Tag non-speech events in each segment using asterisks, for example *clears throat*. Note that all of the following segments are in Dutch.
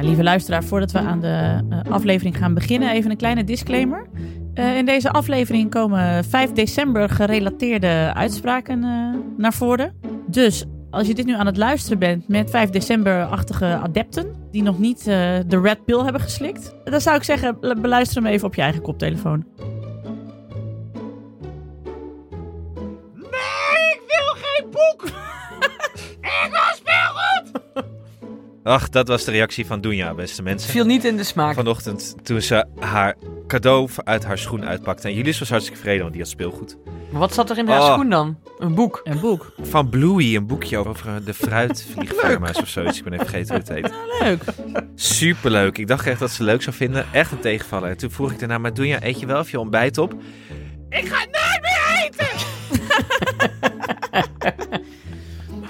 Lieve luisteraar, voordat we aan de uh, aflevering gaan beginnen, even een kleine disclaimer. Uh, in deze aflevering komen 5 december gerelateerde uitspraken uh, naar voren. Dus als je dit nu aan het luisteren bent met 5 december-achtige adepten, die nog niet de red pill hebben geslikt, dan zou ik zeggen, beluister hem even op je eigen koptelefoon. Nee, ik wil geen boek! *laughs* ik wil speelgoed! Ach, dat was de reactie van Dunja, beste mensen. Viel niet in de smaak. Vanochtend toen ze haar cadeau uit haar schoen uitpakte. En Julius was hartstikke tevreden, want die had speelgoed. Maar wat zat er in haar Oh. schoen dan? Een boek. Een boek. Van Bluey, een boekje over de fruitvliegvleermuis *laughs* of zoiets. Ik ben even vergeten hoe het heet. Leuk. Superleuk. Ik dacht echt dat ze leuk zou vinden. Echt een tegenvaller. En toen vroeg ik daarna, maar Dunja, eet je wel of je ontbijt op? Ik ga nooit meer eten! *laughs*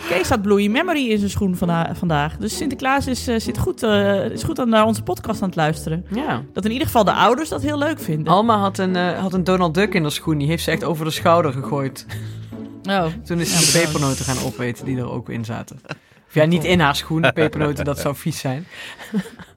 Kees had Bluey Memory in zijn schoen vanda- vandaag. Dus Sinterklaas is, eh, zit goed, eh, is goed aan naar onze podcast aan het luisteren. Ja. Dat in ieder geval de ouders dat heel leuk vinden. Alma had een, eh, had een Donald Duck in haar schoen. Die heeft ze echt over de schouder gegooid. Oh. Toen is Ja, ze de bedankt. pepernoten gaan opeten die er ook in zaten. Of ja, niet in haar schoen. De pepernoten, dat zou vies zijn.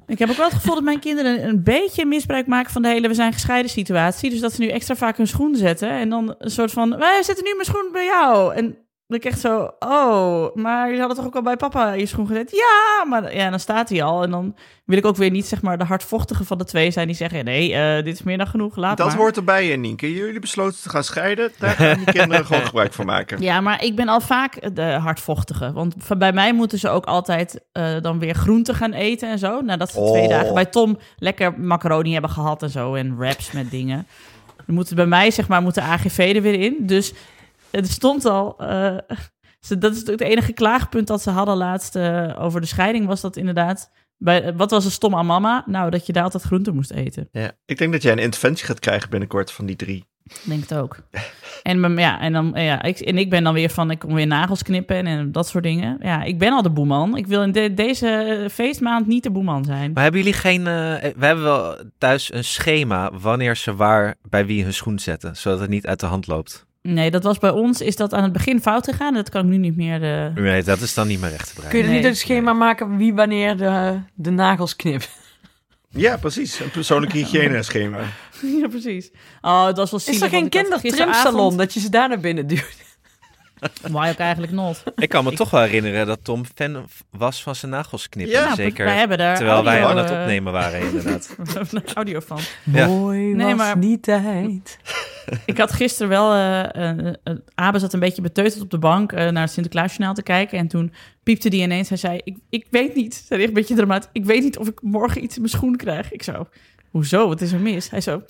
Ik heb ook wel het gevoel dat mijn kinderen een beetje misbruik maken van de hele we zijn gescheiden situatie. Dus dat ze nu extra vaak hun schoen zetten. En dan een soort van, wij zetten nu mijn schoen bij jou. En ik echt zo, oh, maar je had het toch ook al bij papa je schoen gezet? Ja, maar ja, dan staat hij al. En dan wil ik ook weer niet zeg maar de hardvochtige van de twee zijn die zeggen, nee, eh, dit is meer dan genoeg, laat Dat maar. hoort erbij, Nienke. Jullie besloten te gaan scheiden. Daar gaan die kinderen gewoon *laughs* gebruik van maken. Ja, maar ik ben al vaak de hardvochtige. Want van- bij mij moeten ze ook altijd eh, dan weer groenten gaan eten en zo. Nadat ze twee Oh. dagen bij Tom lekker macaroni hebben gehad en zo. En wraps met dingen. Dan moeten bij mij, zeg maar, moet de AGV er weer in. Dus het stond al... eh, *laughs* ze, dat is het enige klaagpunt dat ze hadden laatst eh, over de scheiding. Was dat inderdaad... Bij, wat was er stom aan mama? Nou, dat je daar altijd groenten moest eten. Ja. Ik denk dat jij een interventie gaat krijgen binnenkort van die drie. Denk het ook. En, ja, en, dan, ja, ik, en ik ben dan weer van, ik kom weer nagels knippen en, en dat soort dingen. Ja, ik ben al de boeman. Ik wil in de- deze feestmaand niet de boeman zijn. Maar hebben jullie geen... eh, we hebben wel thuis een schema wanneer ze waar bij wie hun schoen zetten. Zodat het niet uit de hand loopt. Nee, dat was bij ons, is dat aan het begin fout gegaan. Dat kan ik nu niet meer... eh, Nee, dat is dan niet meer recht te Kun je breien. niet een schema maken wie wanneer de, de nagels knipt? *laughs* Ja, precies. Een persoonlijk hygiëne-schema. ja, precies. Oh, het was wel Is er geen kindertrimsalon dat je ze daar naar binnen duwt? Why ook eigenlijk not. Ik kan me toch wel herinneren dat Tom fan was van zijn nagels knippen. Ja, Nou, Zeker Wij hebben daar terwijl wij aan het opnemen waren, inderdaad. *laughs* we hebben er audio van. Ja. Mooi Nee, was maar- die tijd. *laughs* Ik had gisteren wel... eh eh, eh, Abe zat een beetje beteuterd op de bank naar het Sinterklaasjournaal te kijken. En toen piepte die ineens. Hij zei, ik, ik weet niet. Hij zei echt een beetje dramatisch. Ik weet niet of ik morgen iets in mijn schoen krijg. Ik zo, hoezo? Wat is er mis? Hij zo,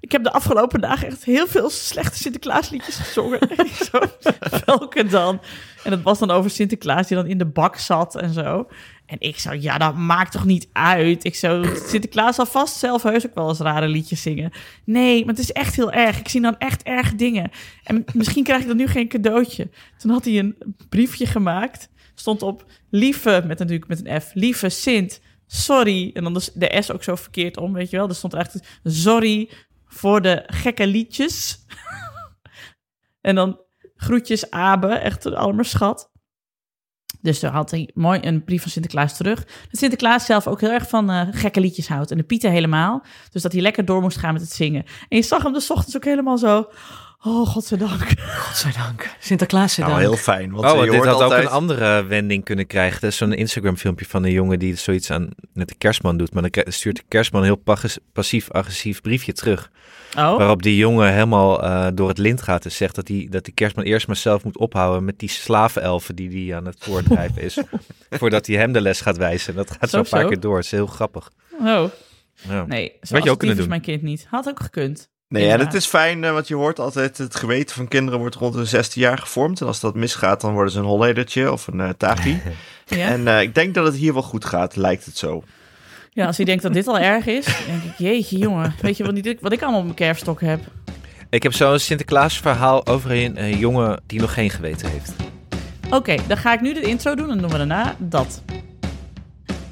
ik heb de afgelopen dagen echt heel veel slechte Sinterklaasliedjes gezongen. *laughs* zo, welke dan? En dat was dan over Sinterklaas die dan in de bak zat en zo. En ik zo, ja, dat maakt toch niet uit? Ik zo, Sinterklaas zal vast zelf heus ook wel eens rare liedjes zingen. Nee, maar het is echt heel erg. Ik zie dan echt erg dingen. En misschien krijg ik dan nu geen cadeautje. Toen had hij een briefje gemaakt. Stond op, lieve, met natuurlijk met een F, lieve Sint, sorry. En dan de, de S ook zo verkeerd om, weet je wel. Er stond echt, sorry voor de gekke liedjes. *laughs* en dan groetjes Abe, echt arme schat. Dus daar had hij mooi een brief van Sinterklaas terug. Dat Sinterklaas zelf ook heel erg van eh, gekke liedjes houdt. En de Pieten helemaal. Dus dat hij lekker door moest gaan met het zingen. En je zag hem de ochtends ook helemaal zo... Oh, godzijdank. Godzijdank. Sinterklaas Nou, dank. heel fijn. Want Oh, je dit hoort had altijd... ook een andere wending kunnen krijgen. Dat is zo'n Instagram filmpje van een jongen die zoiets aan met de kerstman doet. Maar dan stuurt de kerstman een heel pas- passief-agressief briefje terug. Oh, Waarop die jongen helemaal eh, door het lint gaat en zegt dat die, dat die kerstman eerst maar zelf moet ophouden met die slavenelfen die hij aan het voordrijven is. *laughs* voordat hij hem de les gaat wijzen. Dat gaat zo, Zo, een paar zo. keer door. Het is heel grappig. oh. Ja. Nee, zo Had je ook kunnen doen. mijn kind niet. Had ook gekund. Nee, en Inderdaad. het is fijn, eh, want je hoort altijd... het geweten van kinderen wordt rond hun 16 jaar gevormd. En als dat misgaat, dan worden ze een holledertje of een uh, tagi. *laughs* Ja? En eh, ik denk dat het hier wel goed gaat, lijkt het zo. ja, als hij denkt dat dit al erg is, dan denk ik, jeetje jongen. Weet je wat, niet, wat ik allemaal op mijn kerfstok heb? Ik heb zo'n Sinterklaas verhaal over een, jongen die nog geen geweten heeft. Oké, dan ga ik nu de intro doen en doen we daarna dat.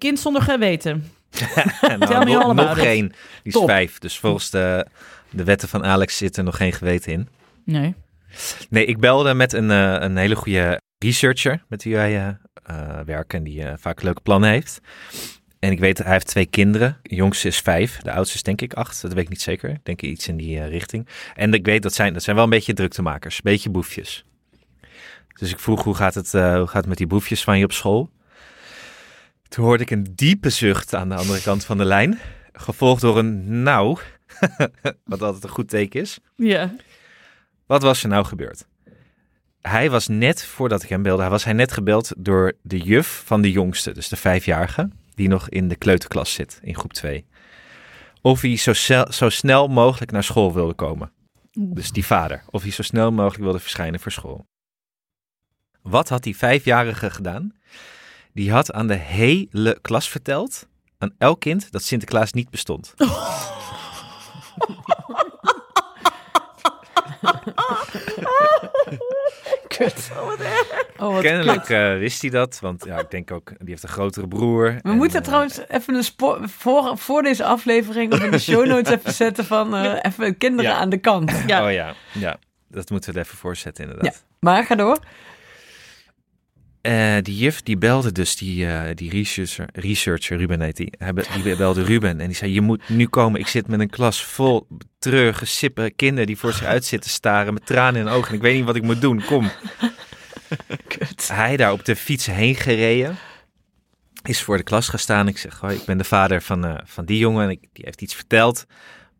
Kind zonder geweten. En *laughs* Tell me nog, nog geen. Die is vijf. Dus volgens de, de wetten van Alex zit er nog geen geweten in. Nee. Nee, ik belde met een, eh, een hele goede researcher met wie wij eh, eh, werken en die vaak leuke plannen heeft. En ik weet, hij heeft twee kinderen. De jongste is vijf, de oudste is denk ik acht. Dat weet ik niet zeker. Ik denk iets in die richting. En ik weet, dat zijn, dat zijn wel een beetje druktemakers, een beetje boefjes. Dus ik vroeg, hoe gaat, het, hoe gaat het met die boefjes van je op school? Toen hoorde ik een diepe zucht aan de andere kant van de lijn. Gevolgd door een nou, *laughs* wat altijd een goed teken is. Ja. Wat was er nou gebeurd? Hij was net, voordat ik hem belde, hij was hij net gebeld door de juf van de jongste, dus de vijfjarige, die nog in de kleuterklas zit, in groep 2. Of hij zo, zo snel mogelijk naar school wilde komen. Dus die vader. Of hij zo snel mogelijk wilde verschijnen voor school. Wat had die vijfjarige gedaan? Die had aan de hele klas verteld, aan elk kind, dat Sinterklaas niet bestond. *laughs* Kut. Oh, wat Kennelijk eh, wist hij dat, want ja, ik denk ook, die heeft een grotere broer. We En, moeten eh, trouwens even een voor, voor deze aflevering of in de show notes *laughs* even zetten van eh, even kinderen Ja. aan de kant. *laughs* Ja. Oh ja, ja, dat moeten we er even voorzetten inderdaad. Maar ga door. Eh, die juf die belde dus die, eh, die researcher, researcher, Ruben heet die. Die belde Ruben en die zei, je moet nu komen. Ik zit met een klas vol treurige, sippe kinderen die voor zich uit zitten staren met tranen in de ogen. En ik weet niet wat ik moet doen, kom. *laughs* Kut. Hij daar op de fiets heen gereden. Is voor de klas gaan staan. Ik zeg, hoi, ik ben de vader van, eh, van die jongen. En ik, die heeft iets verteld.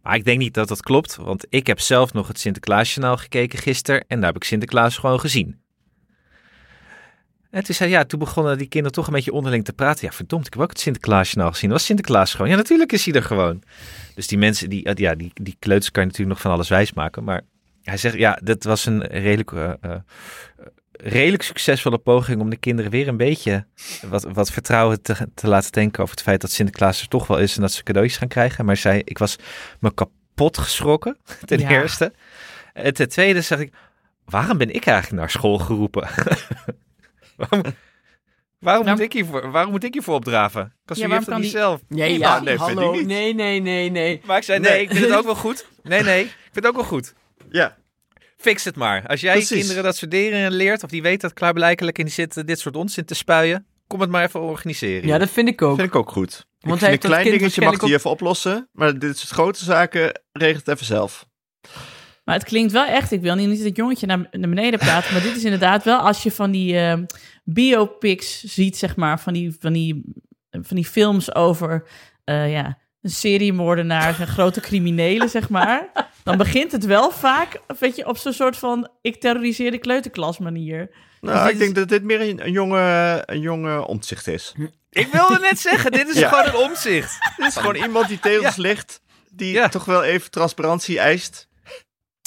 Maar ik denk niet dat dat klopt. Want ik heb zelf nog het Sinterklaasjournaal gekeken gisteren. En daar heb ik Sinterklaas gewoon gezien. En toen zei ja, toen begonnen die kinderen toch een beetje onderling te praten. Ja, verdomd, ik heb ook het Sinterklaasjournaal gezien. Was Sinterklaas gewoon? Ja, natuurlijk is hij er gewoon. Dus die mensen, die, eh, ja, die, die kleuters kan je natuurlijk nog van alles wijsmaken. Maar hij zegt, ja, dat was een redelijk, eh, eh, redelijk succesvolle poging om de kinderen weer een beetje wat, wat vertrouwen te, te laten denken over het feit dat Sinterklaas er toch wel is en dat ze cadeautjes gaan krijgen. Maar zei, ik was me kapot geschrokken, *laughs* ten Ja. eerste. En ten tweede zeg ik, waarom ben ik eigenlijk naar school geroepen? *laughs* waarom, waarom, Nou- moet ik hiervoor, waarom moet ik hiervoor opdraven? Kan Ja, dat kan niet die- zelf? Nee, Ja, nee, hallo. niet. Nee, nee, nee, nee. Maar ik zei, nee, Nee. ik vind het ook wel goed. Nee, nee, ik vind het ook wel goed. Ja, Fix het maar. Als jij Precies. je kinderen dat soort dingen leert, of die weten dat klaarblijkelijk in die zitten dit soort onzin te spuien, kom het maar even organiseren. Ja, dat vind ik ook. vind ik ook goed. Want ik hij vind een klein dingetje mag die even oplossen. Maar dit soort grote zaken, regelt het even zelf. Maar het klinkt wel echt, ik wil niet dat het jongetje naar, naar beneden praat, maar dit is inderdaad wel als je van die eh, biopics ziet, zeg maar, van die, van die, van die films over eh, ja, een seriemoordenaar en grote criminelen, zeg maar. Dan begint het wel vaak, weet je, op zo'n soort van ik terroriseer de kleuterklas manier. Nou, dit ik denk is- dat dit meer een, een jonge, een jonge omzicht is. Ik wilde net zeggen, dit is Ja. gewoon een omzicht. Dit is gewoon iemand die tegen ons ligt, die Ja. toch wel even transparantie eist.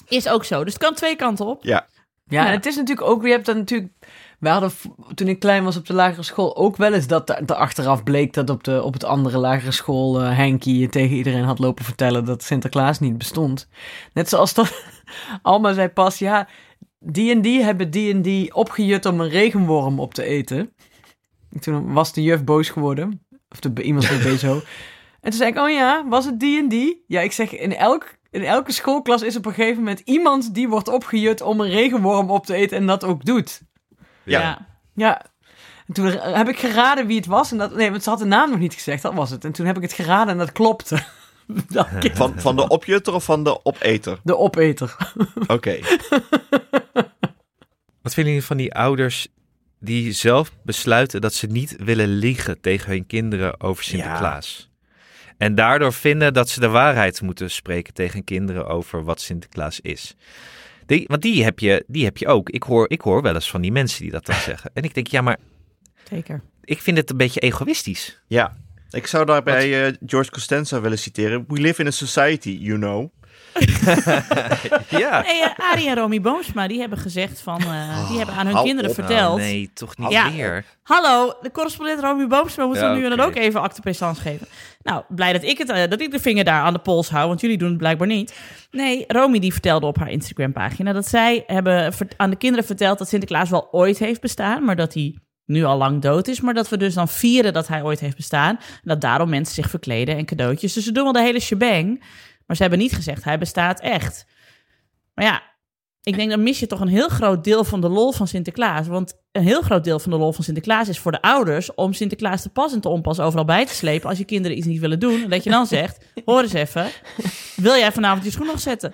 Is ook zo, dus het kan twee kanten op. Ja, Ja, Ja. en het is natuurlijk ook, je hebt dan natuurlijk, we hadden toen ik klein was op de lagere school ook wel eens dat er er achteraf bleek dat op, de, op het andere lagere school eh Henkie tegen iedereen had lopen vertellen dat Sinterklaas niet bestond. Net zoals dat *laughs* Alma zei pas, ja, die en die hebben die en die opgejut om een regenworm op te eten. En Toen was de juf boos geworden, of de, iemand *laughs* zo. En toen zei ik, oh ja, was het die en die? Ja, ik zeg, in, elk, in elke schoolklas is op een gegeven moment iemand die wordt opgejut om een regenworm op te eten en dat ook doet. Ja. Ja. En toen heb ik geraden wie het was. En dat, nee, want ze had de naam nog niet gezegd, dat was het. En toen heb ik het geraden en dat klopte. *laughs* Dat van, van de opjutter of van de opeter? de opeter. *laughs* Oké. Wat vinden jullie van die ouders die zelf besluiten dat ze niet willen liegen tegen hun kinderen over Sinterklaas? En daardoor vinden dat ze de waarheid moeten spreken tegen kinderen over wat Sinterklaas is. Die, want die heb, je, die heb je ook. Ik hoor, ik hoor wel eens van die mensen die dat dan *laughs* zeggen. En ik denk, ja, maar Zeker. ik vind het een beetje egoïstisch. Ja. Ik zou daarbij eh, George Costanza willen citeren. We live in a society, you know. *laughs* ja. Nee, eh, Arie en Romy Boomsma, die hebben gezegd van... eh, die hebben aan hun kinderen op. verteld... Oh, nee, toch niet Ja. weer. Hallo, de correspondent Romy Boomsma moet Ja, nu en dan ook even acte geven. Nou, blij dat ik, het, eh, dat ik de vinger daar aan de pols hou, want jullie doen het blijkbaar niet. Nee, Romy die vertelde op haar Instagram-pagina dat zij hebben aan de kinderen verteld dat Sinterklaas wel ooit heeft bestaan, maar dat hij nu al lang dood is. Maar dat we dus dan vieren dat hij ooit heeft bestaan. En dat daarom mensen zich verkleden en cadeautjes. Dus ze doen wel de hele shebang. Maar ze hebben niet gezegd, hij bestaat echt. Maar ja, ik denk dan mis je toch een heel groot deel van de lol van Sinterklaas. Want een heel groot deel van de lol van Sinterklaas is voor de ouders om Sinterklaas te pas en te onpas overal bij te slepen als je kinderen iets niet willen doen. En dat je dan zegt, *laughs* hoor eens even, wil jij vanavond je schoen nog zetten?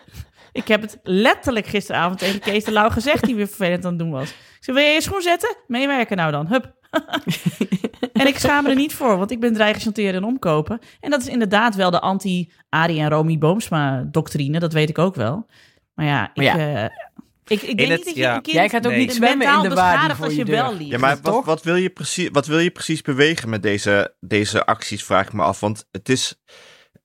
Ik heb het letterlijk gisteravond tegen Kees de Lauw gezegd, die weer vervelend aan het doen was. Ik zei, wil jij je schoen zetten? Meewerken nou dan, hup. En ik schaam me er niet voor, want ik ben dreigen chanteren en omkopen. En dat is inderdaad wel de anti-Arie en Romy Boomsma-doctrine, dat weet ik ook wel. Maar ja, ik, Maar ja. eh, ik, ik denk het- niet dat je ja. een kind Jij gaat ook Nee. niet zwemmen in mentaal de waarde voor als je wel liegt. Ja, maar wat, toch? wat, wil je precies, wat wil je precies bewegen met deze, deze acties, vraag ik me af. Want het is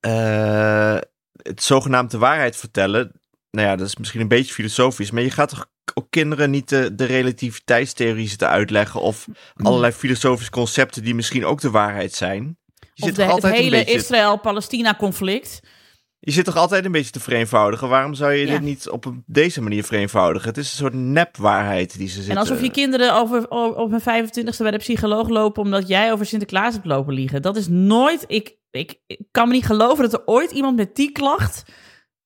eh, het zogenaamde waarheid vertellen. Nou ja, dat is misschien een beetje filosofisch. Maar je gaat toch ook kinderen niet de, de relativiteitstheorie zitten uitleggen. Of allerlei filosofische concepten die misschien ook de waarheid zijn. Je Of zit, de, het altijd een hele Israël-Palestina-conflict. je zit toch altijd een beetje te vereenvoudigen. Waarom zou je Ja. dit niet op deze manier vereenvoudigen? Het is een soort nepwaarheid die ze zitten. En alsof je kinderen over, op hun 25ste bij de psycholoog lopen omdat jij over Sinterklaas hebt lopen liegen. Dat is nooit. Ik, ik, ik kan me niet geloven dat er ooit iemand met die klacht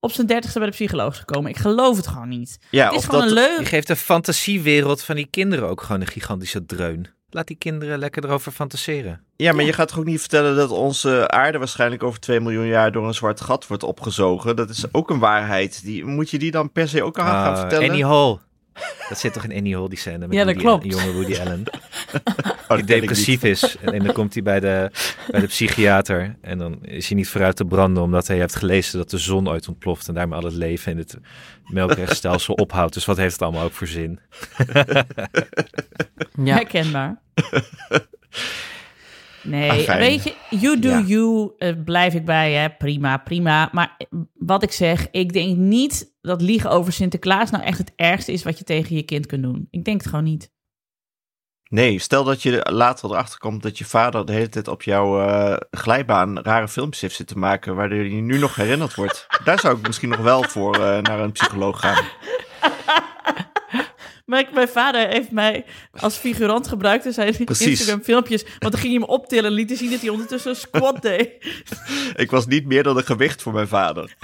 op zijn 30ste bij de psycholoog is gekomen. Ik geloof het gewoon niet. ja, het is of gewoon dat, een Je leugen. geeft de fantasiewereld van die kinderen ook gewoon een gigantische dreun. Laat die kinderen lekker erover fantaseren. Ja, maar Ja. je gaat toch ook niet vertellen dat onze aarde waarschijnlijk over 2 miljoen jaar door een zwart gat wordt opgezogen. Dat is ook een waarheid. Die, moet je die dan per se ook aan gaan Ah, vertellen? Annie Hall. Dat zit toch in Annie Hall, die scène met Ja, dat Woody- klopt. jonge Woody Allen. *laughs* Oh, Die depressief is. En, en dan komt hij bij de, bij de psychiater. En dan is hij niet vooruit te branden omdat hij heeft gelezen dat de zon ooit ontploft. En daarmee al het leven in het melkwegstelsel *laughs* ophoudt. Dus wat heeft het allemaal ook voor zin? Ja. *laughs* Herkenbaar. Nee, Afijn. weet je, you do Ja. you, eh, blijf ik bij, hè. prima, prima. Maar eh, wat ik zeg, ik denk niet dat liegen over Sinterklaas nou echt het ergste is wat je tegen je kind kunt doen. Ik denk het gewoon niet. Nee, stel dat je later erachter komt dat je vader de hele tijd op jouw eh, glijbaan rare filmpjes heeft zitten maken, waardoor je nu nog herinnerd wordt. Daar zou ik misschien nog wel voor naar een psycholoog gaan. *laughs* Maar ik- mijn vader heeft mij als figurant gebruikt in zijn Precies. Instagram filmpjes. Want dan ging hij hem optillen en liet zien dat hij ondertussen een squat *laughs* deed. Ik was niet meer dan een gewicht voor mijn vader.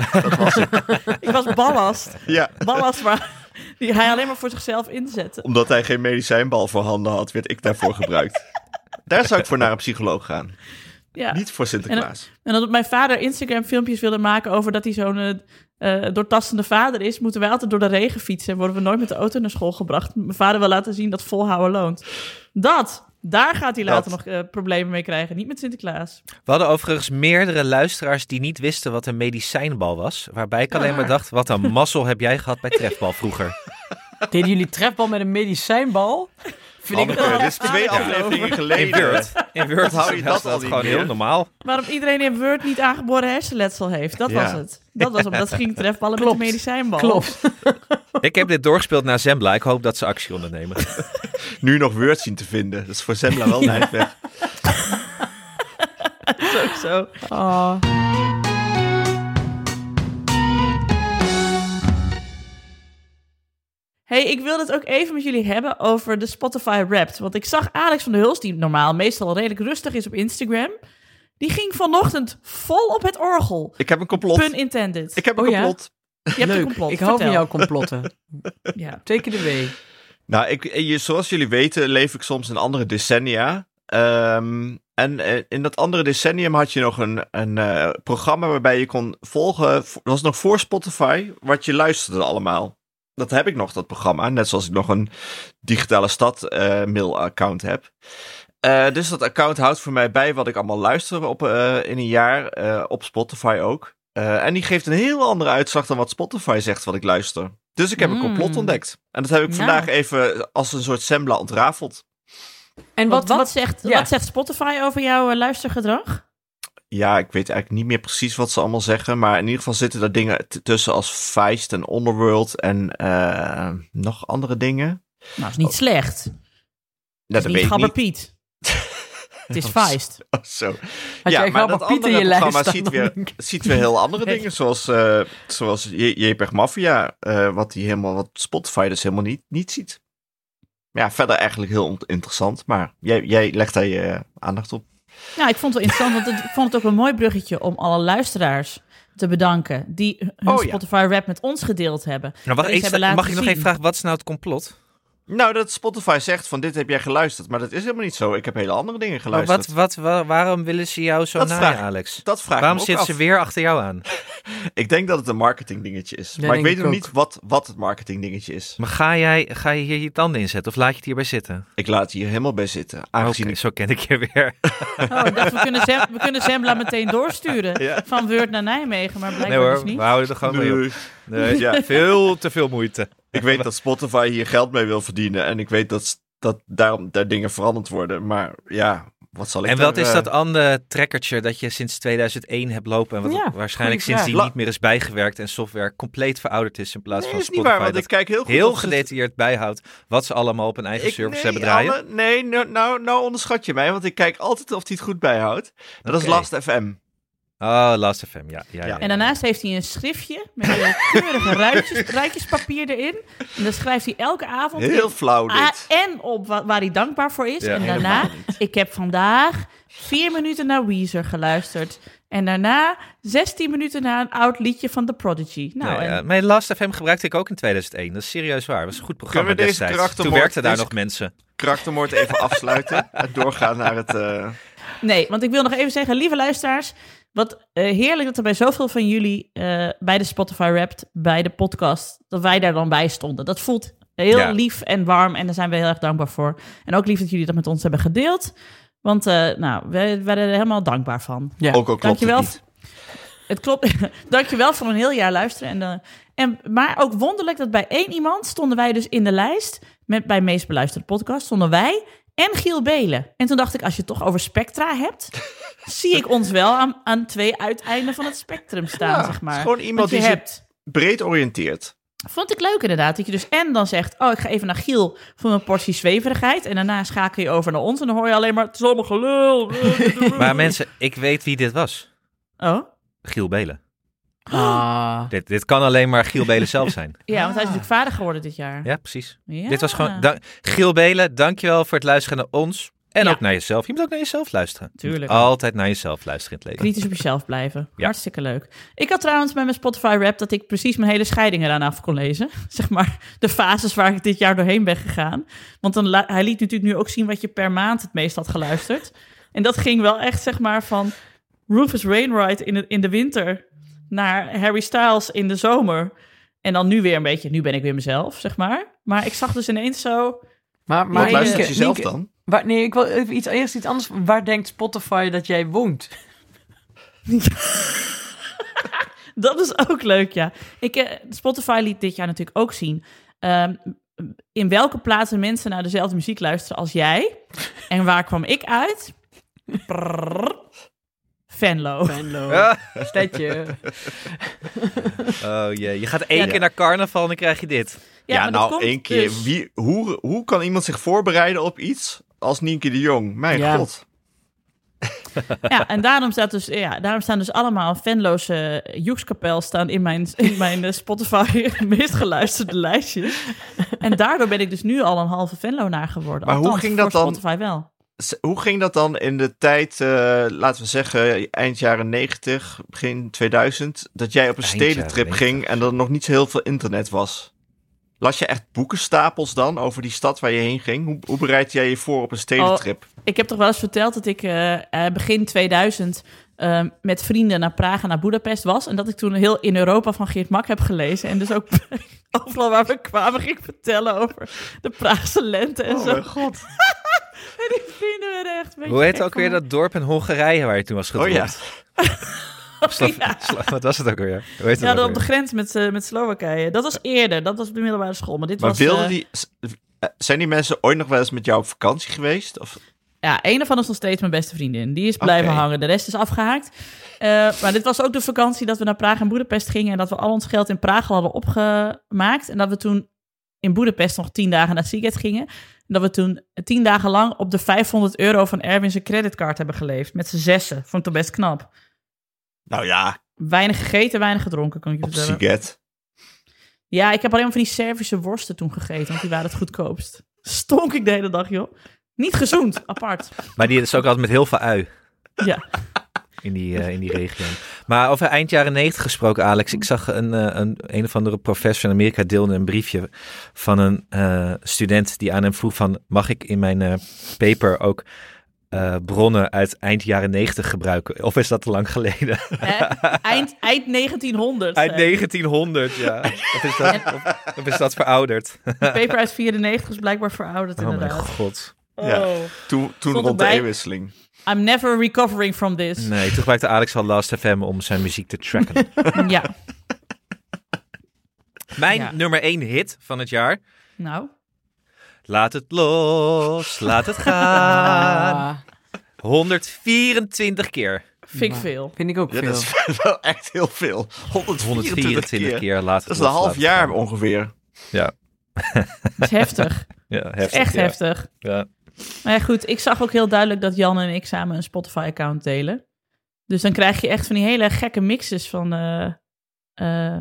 *laughs* Ik was ballast. Ja, Ballast waar die hij alleen maar voor zichzelf inzette. omdat hij geen medicijnbal voor handen had, werd ik daarvoor *laughs* gebruikt. Daar zou ik voor naar een psycholoog gaan. Ja. Niet voor Sinterklaas. En dat mijn vader Instagram filmpjes wilde maken over dat hij zo'n eh, eh, doortastende vader is, moeten wij altijd door de regen fietsen en worden we nooit met de auto naar school gebracht. Mijn vader wil laten zien dat volhouden loont. Dat, daar gaat hij later Dat. nog eh, problemen mee krijgen, niet met Sinterklaas. We hadden overigens meerdere luisteraars die niet wisten wat een medicijnbal was. Waarbij ik alleen maar dacht, wat een mazzel heb jij gehad bij trefbal vroeger. Deden jullie trefbal met een medicijnbal? Vind ik wel... dit is twee afleveringen In geleden. Word. In Word hou je dat dat al gewoon meer? heel normaal. Waarom iedereen in Word niet aangeboren hersenletsel heeft, dat Ja. was het. Dat was omdat ze ging *laughs* trefballen Klopt. met de medicijnbal. Klopt. *laughs* Ik heb dit doorgespeeld naar Zembla. Ik hoop dat ze actie ondernemen. *laughs* Nu nog Word zien te vinden. Dat is voor Zembla wel een weg. Ook zo. Oh. Hey, ik wil het ook even met jullie hebben over de Spotify Wrapped. Want ik zag Alex van der Hulst, die normaal meestal redelijk rustig is op Instagram. Die ging vanochtend vol op het orgel. Ik heb een complot. Pun intended. Ik heb een Oh ja? complot. Je hebt een complot. Ik hou van jouw complotten. *laughs* Ja. Take it away. Nou, ik, eh, je- zoals jullie weten leef ik soms in andere decennia. Ehm, en eh, in dat andere decennium had je nog een, een eh, programma waarbij je kon volgen. Dat was nog voor Spotify, wat je luisterde allemaal. Dat heb ik nog, dat programma. Net zoals ik nog een digitale stad eh, mail-account heb. Eh, dus dat account houdt voor mij bij wat ik allemaal luister op, eh, in een jaar. eh, op Spotify ook. Eh, en die geeft een heel andere uitslag dan wat Spotify zegt wat ik luister. Dus ik heb een complot Mm. ontdekt. En dat heb ik Nou. vandaag even als een soort sembla ontrafeld. En Wat, wat, zegt, ja. wat zegt Spotify over jouw luistergedrag? Ja, ik weet eigenlijk niet meer precies wat ze allemaal zeggen. Maar in ieder geval zitten er dingen tussen als Feist en Underworld en eh, nog andere dingen. Nou, is niet slecht. Nou, Het is dat niet Gabber. Piet. *laughs* Het is Oh, Feist. Oh, zo. Had ja, maar dat Piet in andere je programma ziet weer, ziet weer heel andere *laughs* dingen. Zoals, eh zoals JPEG Mafia, eh, wat, die helemaal, wat Spotify dus helemaal niet, niet ziet. Ja, verder eigenlijk heel interessant. Maar jij, jij legt daar je aandacht op. Nou, ik vond het wel interessant, want het, ik vond het ook een mooi bruggetje om alle luisteraars te bedanken die hun Oh, ja. Spotify rap met ons gedeeld hebben. Nou, wacht, hebben mag ik nog zien. even vragen, wat is nou het complot? Nou, dat Spotify zegt van dit heb jij geluisterd. Maar dat is helemaal niet zo. Ik heb hele andere dingen Maar geluisterd. wat, wat, wa- waarom willen ze jou zo naaien, vraag- Alex? Dat vraag ik Waarom me ook zitten af. ze weer achter jou aan? *laughs* Ik denk dat het een marketing dingetje is. Maar ik weet nog niet wat, wat het marketing dingetje is. Maar ga, jij, ga je hier je tanden inzetten of laat je het hierbij zitten? Ik laat hier helemaal bij zitten. Aangezien ik... zo ken ik je weer. *laughs* Oh, ik dacht, we kunnen, Zem, we kunnen Zembla meteen doorsturen. Ja. Van Weurt naar Nijmegen, maar blijkbaar Nee hoor, dus niet. we houden er gewoon mee op. Nee, Ja. Veel te veel moeite. Ik weet dat Spotify hier geld mee wil verdienen. En ik weet dat, dat daarom daar dingen veranderd worden. Maar ja, wat zal ik En wat daar, is eh, dat andere trackertje dat je sinds 2001 hebt lopen en wat Ja, waarschijnlijk goeie sindsdien niet meer is bijgewerkt en software compleet verouderd is in plaats Nee, van is niet Spotify waar, want dat ik kijk heel goed heel gedetailleerd bijhoudt wat ze allemaal op hun eigen Ik- servers nee, hebben draaien. alle- nee, nou, nou, nou onderschat je mij, want ik kijk altijd of hij het goed bijhoudt. Dat is. Last FM. Oh, Last FM, ja. ja, ja, Ja. En daarnaast heeft hij een schriftje met keurige *laughs* ruitjes, ruitjespapier erin. En dan schrijft hij elke avond Heel in- flauw Ah, dit. en op wa- waar hij dankbaar voor is. Ja, en daarna, ik heb vandaag vier minuten naar Weezer geluisterd. En daarna 16 minuten naar een oud liedje van The Prodigy. Nou, Nee, ja. en, Mijn Last FM gebruikte ik ook in 2001. Dat is serieus waar. Dat was een goed programma Kunnen we deze destijds. Toen werkten daar deze- nog mensen. Karaktermoord even afsluiten en doorgaan naar het... eh, nee, want ik wil nog even zeggen, lieve luisteraars. Wat eh, heerlijk dat er bij zoveel van jullie eh, bij de Spotify Wrapped, bij de podcast, dat wij daar dan bij stonden. Dat voelt heel Ja. lief en warm en daar zijn we heel erg dankbaar voor. En ook lief dat jullie dat met ons hebben gedeeld. Want eh, nou, we werden er helemaal dankbaar van. Ja. Ook al klopt Dankjewel. het niet. Het klopt. *laughs* Dankjewel voor een heel jaar luisteren. En, en, maar ook wonderlijk dat bij één iemand stonden wij dus in de lijst. Met, bij meest beluisterde podcast stonden wij en Giel Belen. En toen dacht ik, als je het toch over Spectra hebt... *laughs* zie ik ons wel aan, aan twee uiteinden van het spectrum staan, Ja, zeg maar. het is gewoon iemand je die zich- hebt. Breed oriënteerd. Vond ik leuk inderdaad. Dat je dus en dan zegt... oh, ik ga even naar Giel voor een portie zweverigheid. En daarna schakel je over naar ons. En dan hoor je alleen maar... het is allemaal gelul. *laughs* Maar mensen, ik weet wie dit was. Oh? Giel Belen. Ah. Dit, dit kan alleen maar Giel Belen zelf *laughs* zijn. Ja, want hij is natuurlijk vader geworden dit jaar. Ja, precies. Ja. Dit was gewoon... Giel Belen, dankjewel voor het luisteren naar ons. En Ja. ook naar jezelf. Je moet ook naar jezelf luisteren. Tuurlijk. altijd naar jezelf luisteren in het leven. kritisch op jezelf blijven. *laughs* Ja. Hartstikke leuk. Ik had trouwens bij mijn Spotify rap dat ik precies mijn hele scheiding eraan af kon lezen. *laughs* Zeg maar de fases waar ik dit jaar doorheen ben gegaan. Want dan hij liet natuurlijk nu ook zien wat je per maand het meest had geluisterd. En dat ging wel echt zeg maar van Rufus Wainwright in de, in de winter naar Harry Styles in de zomer. En dan nu weer een beetje, nu ben ik weer mezelf, zeg maar. Maar ik zag dus ineens zo... Maar, Maar maar luistert Nienke- je zelf Nienke- dan? Waar, nee, ik wil even iets, eerst iets anders. Waar denkt Spotify dat jij woont? *laughs* Dat is ook leuk, ja. Ik, eh, Spotify liet dit jaar natuurlijk ook zien... ehm, in welke plaatsen mensen naar dezelfde muziek luisteren als jij. En waar kwam ik uit? Prrrr. Venlo. Venlo. *laughs* Stedje. Oh jee, je gaat één Ja. keer naar carnaval en dan krijg je dit. Ja, maar dat nou, komt één keer. dus- Wie, hoe, hoe kan iemand zich voorbereiden op iets als Nienke de Jong? Mijn Ja. god. *laughs* Ja, en daarom, staat dus, ja, daarom staan dus allemaal Venloze Joekskapel staan in mijn, in mijn eh, Spotify *laughs* meest geluisterde lijstjes. En daardoor ben ik dus nu al een halve Venlo-naar geworden. Maar hoe ging dat voor dan? Spotify wel. Hoe ging dat dan in de tijd, eh, laten we zeggen, eind jaren 90, begin 2000, dat jij op een Eind stedentrip ging en er nog niet zo heel veel internet was? Las je echt boekenstapels dan over die stad waar je heen ging? Hoe, hoe bereid jij je voor op een stedentrip? Ik heb toch wel eens verteld dat ik eh, eh, begin 2000 eh, met vrienden naar Praag en naar Budapest was. En dat ik toen heel in Europa van Geert Mak heb gelezen. En dus ook *laughs* overal waar we kwamen ging ik vertellen over de Praagse lente en zo. mijn god. *laughs* En die vrienden werden echt Hoe heet ook weer me. dat dorp in Hongarije waar je toen was Oh gedropt? ja. *laughs* *laughs* Sla- ja. wat was het ook weer? Hoe heet Ja, dat dat op de grens met, eh, met Slowakije. Dat was eerder, dat was op de middelbare school. Maar dit Maar was... wilden eh, die, eh, zijn die mensen ooit nog wel eens met jou op vakantie geweest? Of, ja, een ervan is nog steeds mijn beste vriendin. Die is blijven hangen. De rest is afgehaakt. Eh, maar dit was ook de vakantie dat we naar Praag en Boedapest gingen. En dat we al ons geld in Praag al hadden opgemaakt. En dat we toen in Boedapest nog tien dagen naar Siget gingen. En dat we toen tien dagen lang op de 500 euro van Erwin zijn creditcard hebben geleefd. Met z'n zessen. Vond ik toch best knap. Nou ja, Weinig gegeten, weinig gedronken, kan ik je op vertellen. Siget. Ja, ik heb alleen maar van die Servische worsten toen gegeten, want die waren het goedkoopst. Stonk ik de hele dag, joh. Niet gezond, *laughs* apart. Maar die is ook altijd met heel veel ui Ja, in die, eh, in die regio. Maar over eind jaren negentig gesproken, Alex. Ik zag een, eh, een, een of andere professor in Amerika deelde een briefje van een eh, student die aan hem vroeg van... mag ik in mijn paper ook eh, bronnen uit eind jaren negentig gebruiken? Of is dat te lang geleden? hè? Eind, eind 1900. Uit zei hij. 1900, ja. Of is dat, of, of is dat verouderd? De paper uit 94 is blijkbaar verouderd, Oh mijn inderdaad. god. Ja. Oh. Toen, toen Stond rond de eeuwwisseling. I'm never recovering from this. Nee, toen gebruikte Alex al Last FM om zijn muziek te tracken. *laughs* Ja, Mijn Ja. nummer één hit van het jaar. nou. Laat het los, laat het gaan. *laughs* Ah, 124 keer. Vind ik veel. vind ik ook Ja, veel. dat is *laughs* wel echt heel veel. 124, 124 keer. keer. laat het Dat is los, een half laat het jaar gaan. ongeveer. Ja, Dat is heftig. *laughs* ja heftig. Echt ja. heftig. Ja. Maar ja, goed, ik zag ook heel duidelijk dat Jan en ik samen een Spotify-account delen. Dus dan krijg je echt van die hele gekke mixes van eh eh,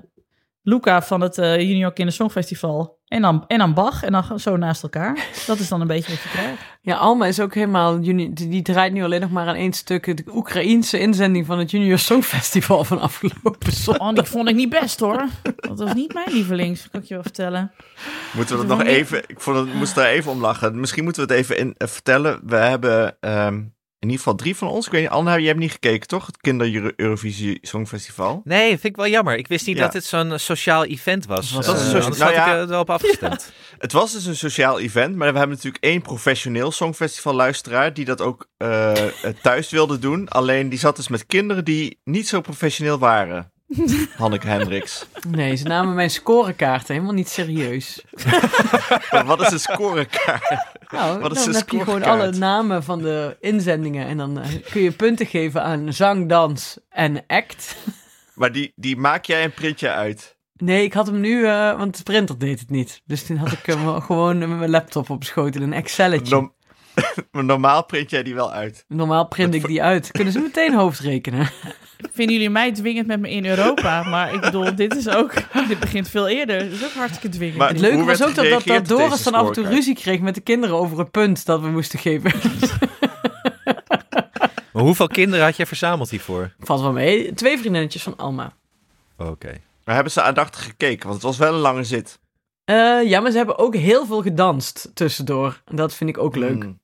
Luca van het eh, Junior Kinder Songfestival. En dan, en dan Bach en dan zo naast elkaar. *laughs* Dat is dan een beetje wat je krijgt. Ja, Alma is ook helemaal... Die die draait nu alleen nog maar aan één stuk. De Oekraïense inzending van het Junior Songfestival van afgelopen zondag. Oh, die vond ik niet best hoor. Dat was niet mijn lievelings, kan ik je wel vertellen. Moeten we dat nog even... Ik vond het, moest daar even om lachen. Misschien moeten we het even in, eh, vertellen. We hebben ehm, in ieder geval drie van ons. Ik weet niet, Anna, jij hebt niet gekeken, toch? Het Kinder Eurovisie Songfestival. Nee, vind ik wel jammer. Ik wist niet Ja. dat dit zo'n sociaal event was. Dat is een Eh, socia- anders nou had ja. ik er wel op afgestemd. *laughs* Het was dus een sociaal event, maar we hebben natuurlijk één professioneel songfestival-luisteraar die dat ook eh, eh, *laughs* thuis wilde doen. Alleen die zat dus met kinderen die niet zo professioneel waren. *laughs* Hanneke Hendricks. Nee, ze namen mijn scorekaarten helemaal niet serieus. Wat is een scorekaart? Nou, dan heb je gewoon alle namen van de inzendingen. En dan eh, kun je punten geven aan zang, dans en act. Maar die, die maak jij een printje uit. Nee, ik had hem nu, eh, want de printer deed het niet. Dus toen had ik hem *laughs* gewoon met mijn laptop op schoot in een Excelletje. Norm- *laughs* maar normaal print jij die wel uit. Normaal print ik die uit. Kunnen ze meteen *laughs* hoofdrekenen? Vinden jullie mij dwingend met me in Europa? Maar ik bedoel, dit is ook... Dit begint veel eerder. Dit is ook hartstikke dwingend. Maar- Het leuke was ook dat, dat, dat Doris dan af en toe ruzie kreeg met de kinderen over het punt dat we moesten geven. *laughs* Maar hoeveel kinderen had jij verzameld hiervoor? Valt wel mee. Twee vriendinnetjes van Alma. Oké. Maar hebben ze aandachtig gekeken? Want het was wel een lange zit. Eh, ja, maar ze hebben ook heel veel gedanst tussendoor. En dat vind ik ook leuk. Hmm.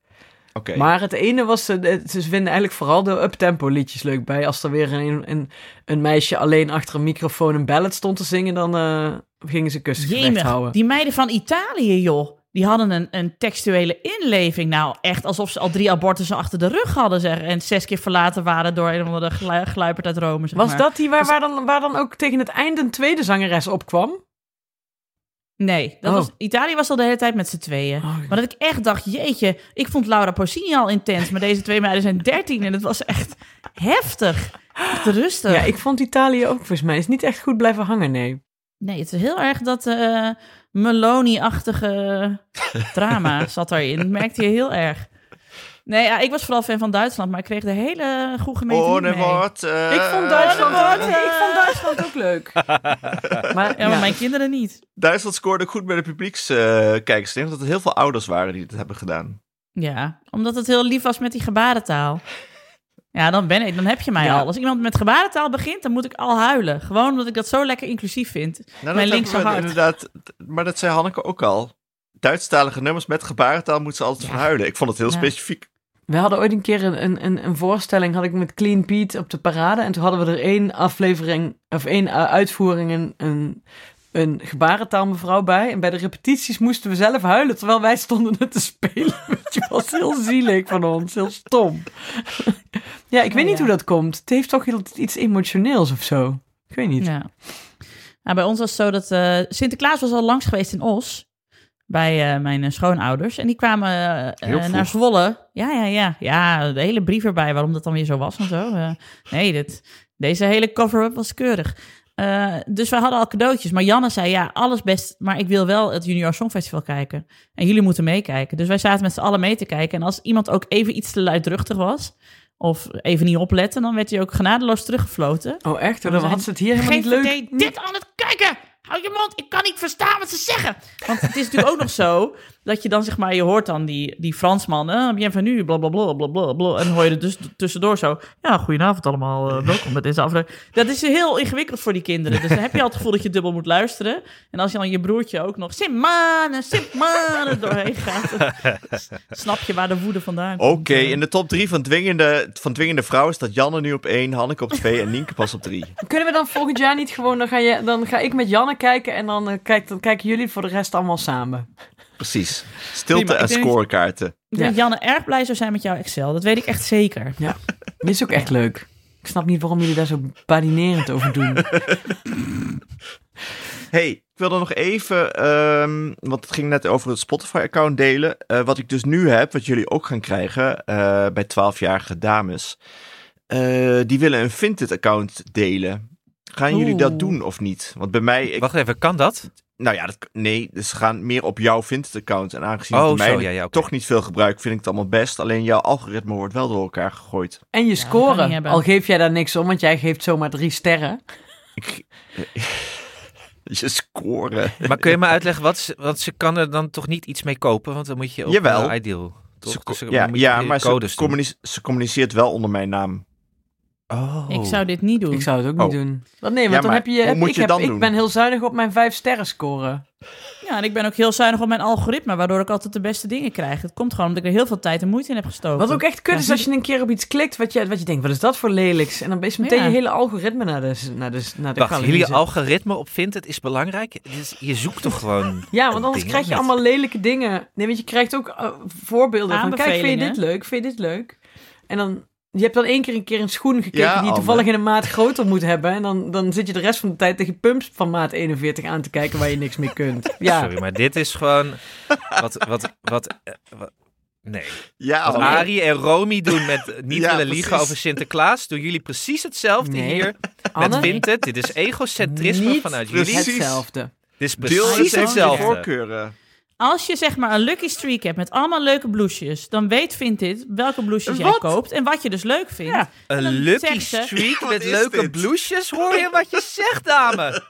Maar het ene was, eh, ze vinden eigenlijk vooral de uptempo liedjes leuk bij. Als er weer een, een, een meisje alleen achter een microfoon een ballad stond te zingen, dan eh, gingen ze kussen Jemig, houden. die meiden van Italië, joh. Die hadden een, een textuele inleving. Nou, echt alsof ze al drie abortussen achter de rug hadden, zeg. En zes keer verlaten waren door een of andere glu- gluiperd uit Rome, zeg Was maar. dat die waar, waar, dan, waar dan ook tegen het einde een tweede zangeres opkwam? Nee, dat Oh. was, Italië was al de hele tijd met z'n tweeën. Oh, Maar dat ik echt dacht, jeetje, ik vond Laura Pausini al intens. Maar deze twee meiden zijn dertien en het was echt heftig. Echt rustig. Ja, ik vond Italië ook volgens mij. Is niet echt goed blijven hangen, nee. Nee, het is heel erg dat eh Meloni-achtige drama *laughs* zat erin. Dat merkte je heel erg. Nee, ja, ik was vooral fan van Duitsland, maar ik kreeg de hele goede gemeente Oh, mee. wat? eh, Ik vond Duitsland, ook, ik vond Duitsland ook leuk. *laughs* Maar, Ja, maar mijn kinderen niet. Duitsland scoorde goed bij de publiekskijkers. ik denk dat er heel veel ouders waren die het hebben gedaan. Ja, omdat het heel lief was met die gebarentaal. Ja, dan, ben ik, dan heb je mij Ja. al. Als iemand met gebarentaal begint, dan moet ik al huilen. Gewoon omdat ik dat zo lekker inclusief vind. Nou, Mijn we hart. Inderdaad, maar dat zei Hanneke ook al. Duitsstalige nummers met gebarentaal moeten ze altijd Ja. van huilen. Ik vond het heel Ja. specifiek. We hadden ooit een keer een, een- een, voorstelling had ik met Clean Pete op de parade. En toen hadden we er één aflevering, of één eh, uitvoering, een, een, een gebarentaalmevrouw bij. En bij de repetities moesten we zelf huilen terwijl wij stonden het te spelen. *laughs* Het was heel zielig van ons, heel stom. *laughs* ja, ik weet Oh, niet ja. hoe dat komt. Het heeft toch iets emotioneels of zo. Ik weet niet. Ja. Nou, bij ons was het zo dat eh, Sinterklaas was al langs geweest in Os. Bij eh, mijn eh, schoonouders. En die kwamen eh, naar Zwolle. Ja, ja, ja. Ja, de hele brief erbij waarom dat dan weer zo was en zo. Nee, dit, deze hele cover-up was keurig. Dus wij hadden al cadeautjes. Maar Janne zei, ja, alles best, maar ik wil wel het Junior Songfestival kijken. En jullie moeten meekijken. Dus wij zaten met z'n allen mee te kijken. En als iemand ook even iets te luidruchtig was... of even niet opletten, dan werd hij ook genadeloos teruggefloten. Oh, echt? We Dan had ze het hier helemaal niet leuk. idee dit aan het kijken! Hou je mond, ik kan niet verstaan wat ze zeggen. Want het is natuurlijk ook nog zo dat je dan zeg maar, je hoort dan die, die Fransman, eh, bienvenue, blablabla, blablabla. En dan hoor je er dus tussendoor zo, ja, goedenavond allemaal, eh, welkom bij deze aflevering. Dat is heel ingewikkeld voor die kinderen. Dus dan heb je al het gevoel dat je dubbel moet luisteren. En als je dan je broertje ook nog, Simane, Simane, doorheen gaat, snap je waar de woede vandaan Oké, komt. Eh, in de top drie van dwingende, van dwingende vrouwen staat Janne nu op één, Hanneke op twee en Nienke pas op drie. Kunnen we dan volgend jaar niet gewoon... Dan ga, je, dan ga ik met Janne kijken en dan, eh, kijk, dan kijken jullie voor de rest allemaal samen. Precies. Stilte Prima, en denk- scorekaarten. Ik denk Ja. Janne erg blij zou zijn met jouw Excel. Dat weet ik echt zeker. *laughs* Dit is ook echt leuk. Ik snap niet waarom jullie daar zo badinerend over doen. *laughs* Hey, ik wilde nog even, ehm, want het ging net over het Spotify-account delen. Eh, wat ik dus nu heb, wat jullie ook gaan krijgen eh, bij 12-jarige dames. Eh, die willen een Vinted-account delen. Gaan jullie dat doen of niet? Want bij mij, ik, Wacht even, kan dat? Nou ja, dat, nee, dus ze gaan meer op jouw Vinted-account. En aangezien Oh, mij ja, ja, toch niet veel gebruik, vind ik het allemaal best. Alleen jouw algoritme wordt wel door elkaar gegooid. En je kan scoren. Al geef jij daar niks om, want jij geeft zomaar drie sterren. Ik, *laughs* je scoren. Maar kun je me uitleggen, wat ze, want ze kan er dan toch niet iets mee kopen? Want dan moet je op Jawel. Ideal. Toch? Ze, Dus ja, ja maar communice- ze communiceert wel onder mijn naam. Oh. Ik zou dit niet doen. Ik zou het ook Oh. niet doen. Want nee, want Ja, dan maar heb je... hoe moet ik, je heb, dan ik doen? ben heel zuinig op mijn vijf sterren scoren. Ja, en ik ben ook heel zuinig op mijn algoritme, waardoor ik altijd de beste dingen krijg. Het komt gewoon omdat ik er heel veel tijd en moeite in heb gestoken. Wat ook echt kut Ja, is als je een keer op iets klikt wat je, wat je denkt, wat is dat voor lelijks? En dan is meteen Ja. je hele algoritme naar de, naar de, naar de Wacht, jullie algoritme op Vinted is belangrijk? Dus je zoekt toch gewoon... *laughs* Ja, want anders dingen, krijg je niet? allemaal lelijke dingen. Nee, want je krijgt ook eh, voorbeelden van, kijk, vind je Aanbevelingen. dit leuk? Vind je dit leuk? En dan, je hebt dan één keer een keer een schoen gekeken Ja, die toevallig in een maat groter moet hebben. En dan, dan zit je de rest van de tijd tegen pumps van maat 41 aan te kijken waar je niks mee kunt. *laughs* Ja, Sorry, maar dit is gewoon... Wat, wat, wat, wat- nee. Ja, Wat. Arie en Romy doen met *laughs* niet Ja, willen liegen precies. over Sinterklaas, doen jullie precies hetzelfde Nee. hier Anne, met Vinted. Dit is egocentrisme Niet vanuit precies. jullie. hetzelfde. Dit is precies hetzelfde. voorkeuren. Als je zeg maar een lucky streak hebt met allemaal leuke blouses, dan weet Vinted welke blouses jij Wat? koopt en wat je dus leuk vindt. Ja. Een dan lucky ze- streak *laughs* Wat met is leuke dit? blouses. Hoor je wat je *laughs* zegt, dame?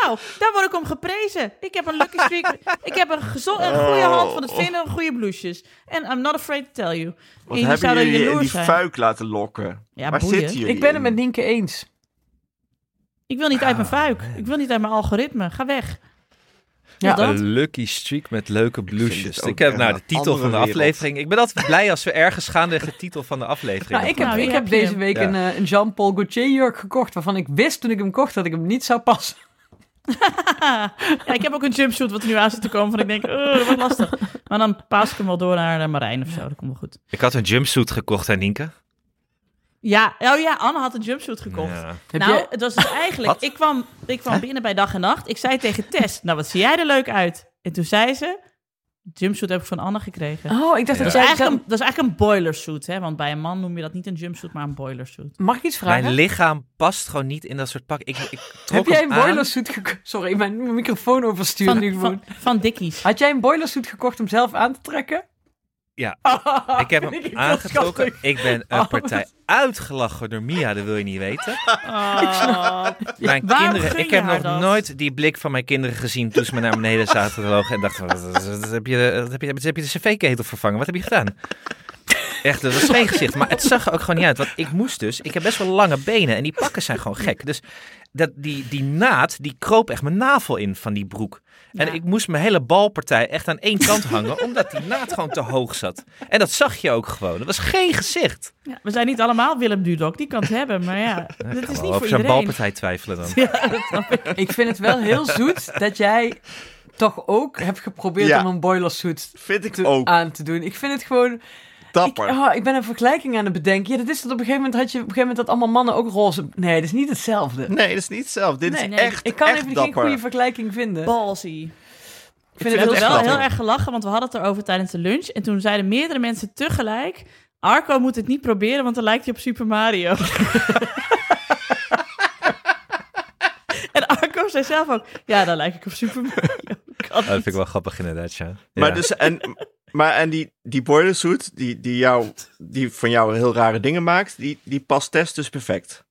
Nou, daar word ik om geprezen. Ik heb een lucky streak. *laughs* ik heb een, gezo- een goede Oh. hand van het vinden van goede blouses. En I'm not afraid to tell you. Wat En hebben zouden jullie in jaloers die zijn. fuik laten lokken? Ja, Waar boeien. zitten jullie Ik ben het in? met Nienke eens. Ik wil niet uit mijn Ah, fuik. Ik wil niet uit mijn algoritme. Ga weg. Ja. dat? Een lucky streak met leuke blouses. Ik heb nou de titel van de wereld. aflevering. Ik ben altijd blij als we ergens gaan tegen de titel van de aflevering. Nou, ik heb, ik deze week Ja. een, eh, een Jean-Paul Gaultier jurk gekocht, waarvan ik wist toen ik hem kocht dat ik hem niet zou passen. *laughs* ja, ik heb ook een jumpsuit wat er nu aan zit te komen. Van ik denk, oh, dat wordt lastig. Maar dan paas ik hem wel door naar uh, Marijn of zo. Dat komt wel goed. Ik had een jumpsuit gekocht, hè, Nienke? Ja, oh ja, Anne had een jumpsuit gekocht. Ja. Nou, het was dus eigenlijk... Ik kwam, ik kwam binnen bij dag en nacht. Ik zei tegen Tess, nou wat zie jij er leuk uit? En toen zei ze, jumpsuit heb ik van Anne gekregen. Oh, ik dacht Dat, dat is jij... eigenlijk een, dat is eigenlijk een boilersuit, hè? Want bij een man noem je dat niet een jumpsuit, maar een boilersuit. Mag ik iets vragen? Mijn lichaam past gewoon niet in dat soort pak. Ik, ik trok Heb jij een aan. boilersuit gekocht? Sorry, mijn microfoon overstuurt nu Van, gewoon. van, van Dickies. Had jij een boilersuit gekocht om zelf aan te trekken? Ja. Ah, *laughs* Ik heb hem heel aangetrokken. Ik ben een Oh, partij uitgelachen door Mia, dat wil je niet weten. Oh, Mijn Waarom kinderen, ik heb nog dat? nooit die blik van mijn kinderen gezien toen ze me naar beneden zaten te logen en wat- wat heb je, wat heb je, wat heb je de cv-ketel vervangen? Wat heb je gedaan? Echt, dat was geen gezicht. Maar het zag er ook gewoon niet uit. Want ik moest dus, ik heb best wel lange benen en die pakken zijn gewoon gek. Dus dat, die, die naad, die kroop echt mijn navel in van die broek. En Ja. ik moest mijn hele balpartij echt aan één kant hangen, *laughs* omdat die naad gewoon te hoog zat. En dat zag je ook gewoon. Dat was geen gezicht. Ja, we zijn niet allemaal Willem Dudok, die kan het hebben. Maar ja, dat is niet Over voor zo'n iedereen. balpartij twijfelen dan. *laughs* Ja, dat snap ik. Ik vind het wel heel zoet dat jij toch ook hebt geprobeerd Ja. om een boilersuit Vind ik te- ook aan te doen. Ik vind het gewoon... Ik, oh, ik ben een vergelijking aan het bedenken. Ja, dat is dat op een gegeven moment had je op een gegeven moment dat allemaal mannen ook roze... Nee, dat is niet hetzelfde. Nee, dat is niet hetzelfde. Dit Nee, is nee, echt, ik kan echt even dapper. geen goede vergelijking vinden. Ballsy. Ik Ik vind het wel heel erg gelachen, want we hadden het erover tijdens de lunch. En toen zeiden meerdere mensen tegelijk... Arco moet het niet proberen, want dan lijkt hij op Super Mario. *laughs* en Arco zei zelf ook... Ja, dan lijk ik op Super *laughs* dat vind ik wel grappig inderdaad, ja. Maar, Ja. dus, en, maar en die, die boilersuit, die, die, jou, die van jou heel rare dingen maakt, die, die past Tess dus perfect.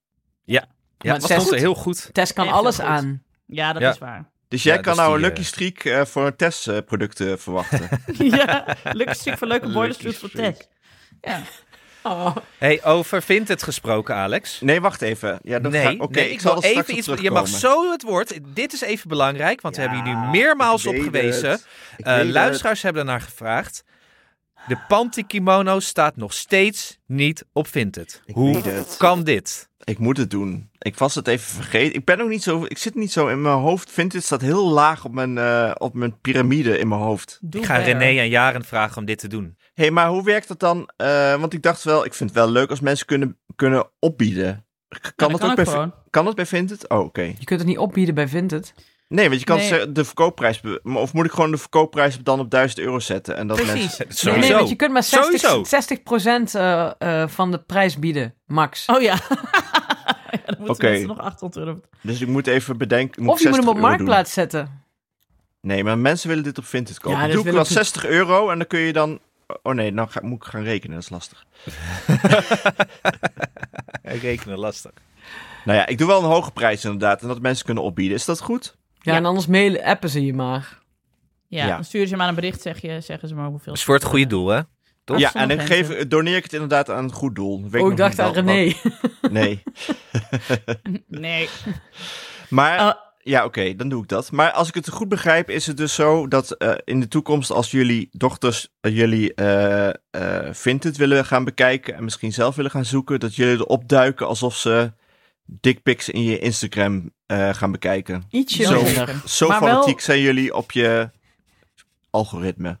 Ja, Maar dat Tess- heel goed. Tess kan alles goed. aan. Ja, dat Ja. is waar. Dus jij Ja, kan dus nou die, een Lucky eh, Streak eh, voor een Tess-producten verwachten. *laughs* ja, leuk stuk voor leuke Lucky boilersuit voor Streak. tech. Ja. Oh. Hey, over vindt het gesproken, Alex? Nee, wacht even. Ja, dan nee, ga Oké, nee, ik zal wil even iets. Je mag zo het woord. Dit is even belangrijk, want we hebben hier nu meermaals op gewezen. Eh, het. luisteraars hebben ernaar gevraagd. De panty kimono staat nog steeds niet op Vinted. Ik Hoe kan dit? Ik moet het doen. Ik was het even vergeten. Ik ben ook niet zo. Ik zit niet zo in mijn hoofd. Vind het staat heel laag op mijn, eh, op mijn piramide in mijn hoofd. Doe Ik ga. René en Jaren vragen om dit te doen. Hé, hey, maar hoe werkt dat dan? Eh, want ik dacht wel, ik vind het wel leuk als mensen kunnen, kunnen opbieden. Kan, Ja, dat, dat ook kan bij, gewoon. kan dat bij Vinted? Oh, oké. Je kunt het niet opbieden bij Vinted. Nee, want je kan Nee. de verkoopprijs. Of moet ik gewoon de verkoopprijs dan op 1000 euro zetten? En dat Precies. mensen. Nee, Sowieso. nee, want je kunt maar 60, Sowieso. 60% eh, eh, van de prijs bieden, max. Oh ja. *laughs* ja dan moeten Oké. mensen nog 800 euro betalen. Dus ik moet even bedenken. of je moet hem 60 op doen? marktplaats zetten. Nee, maar mensen willen dit op Vinted kopen. Ja, dat Doe ik niet. 60 euro en dan kun je dan. Oh nee, nou ga, moet ik gaan rekenen. Dat is lastig. *laughs* Rekenen lastig. Nou ja, ik doe wel een hoge prijs inderdaad. En dat mensen kunnen opbieden. Is dat goed? Ja, Ja. en anders mailen, appen ze je maar. Ja, Ja. dan sturen ze maar een bericht, zeg je, zeggen ze maar hoeveel. Dus voor het goede doel, hè? Toch? ja, en dan geef, doneer ik het inderdaad aan een goed doel. Weet oh, ik dacht aan René. wat- Nee. *laughs* Nee. Maar Oh. Ja, oké, dan doe ik dat. Maar als ik het goed begrijp, is het dus zo dat eh, in de toekomst, als jullie dochters eh, jullie eh eh Vinted willen gaan bekijken en misschien zelf willen gaan zoeken, dat jullie erop duiken alsof ze dickpics in je Instagram gaan bekijken. Ietsje Zo. Zo wel- fanatiek zijn jullie op je algoritme.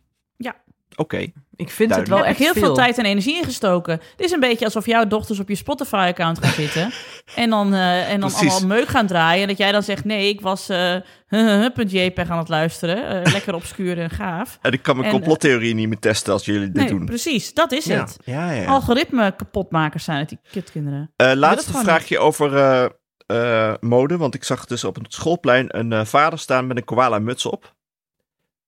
Oké. Ik vind het wel echt heel veel tijd en energie in gestoken. Het is een beetje alsof jouw dochters op je Spotify-account gaan zitten. *laughs* en dan, eh, en dan Precies. allemaal meuk gaan draaien. En dat jij dan zegt, nee, ik was eh *laughs* .jpg aan het luisteren. Eh, *laughs* lekker obscuur en gaaf. En ik kan mijn En, complottheorie niet meer testen als jullie dit Nee, doen. precies. Dat is Ja, het. ja, ja. Algoritme kapotmakers zijn het, die kutkinderen. Eh, laatste vraagje over eh, eh, mode. Want ik zag dus op het schoolplein een vader staan met een koala muts op.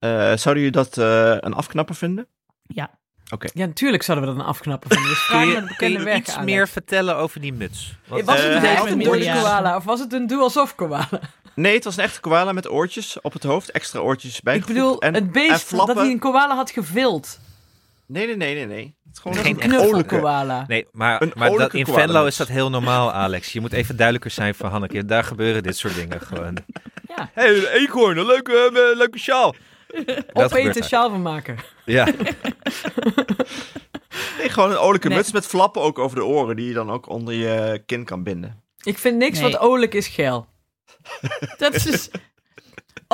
Eh, zouden jullie dat eh, een afknapper vinden? Ja. Ja, natuurlijk zouden we dat een afknappen vinden. Dus *laughs* Kun je, de kun bekende je werken iets meer vertellen over die muts? Want- Was het Eh, een echt een dode koala of was het een doe-alsof koala? Nee, het was een echte koala met oortjes op het hoofd. Extra oortjes bij. Ik bedoel, en, het en beest flappen. dat hij een koala had gevild. Nee, nee, nee, nee. nee. Het is gewoon Geen een koala. Nee, maar, Een maar dat, in koala Venlo is dat heel normaal, Alex. Je moet even duidelijker zijn voor Hanneke. Daar gebeuren dit soort dingen gewoon. Ja. Hé, hey, een eekhoorn, een leuke, eh, leuke sjaal. *laughs* Opeten, sjaal van maken. Ja, *laughs* Nee, gewoon een oorlijke Nee. muts met flappen ook over de oren. Die je dan ook onder je kin kan binden. Ik vind niks Nee. wat olijk is geil. *laughs* Dat is dus...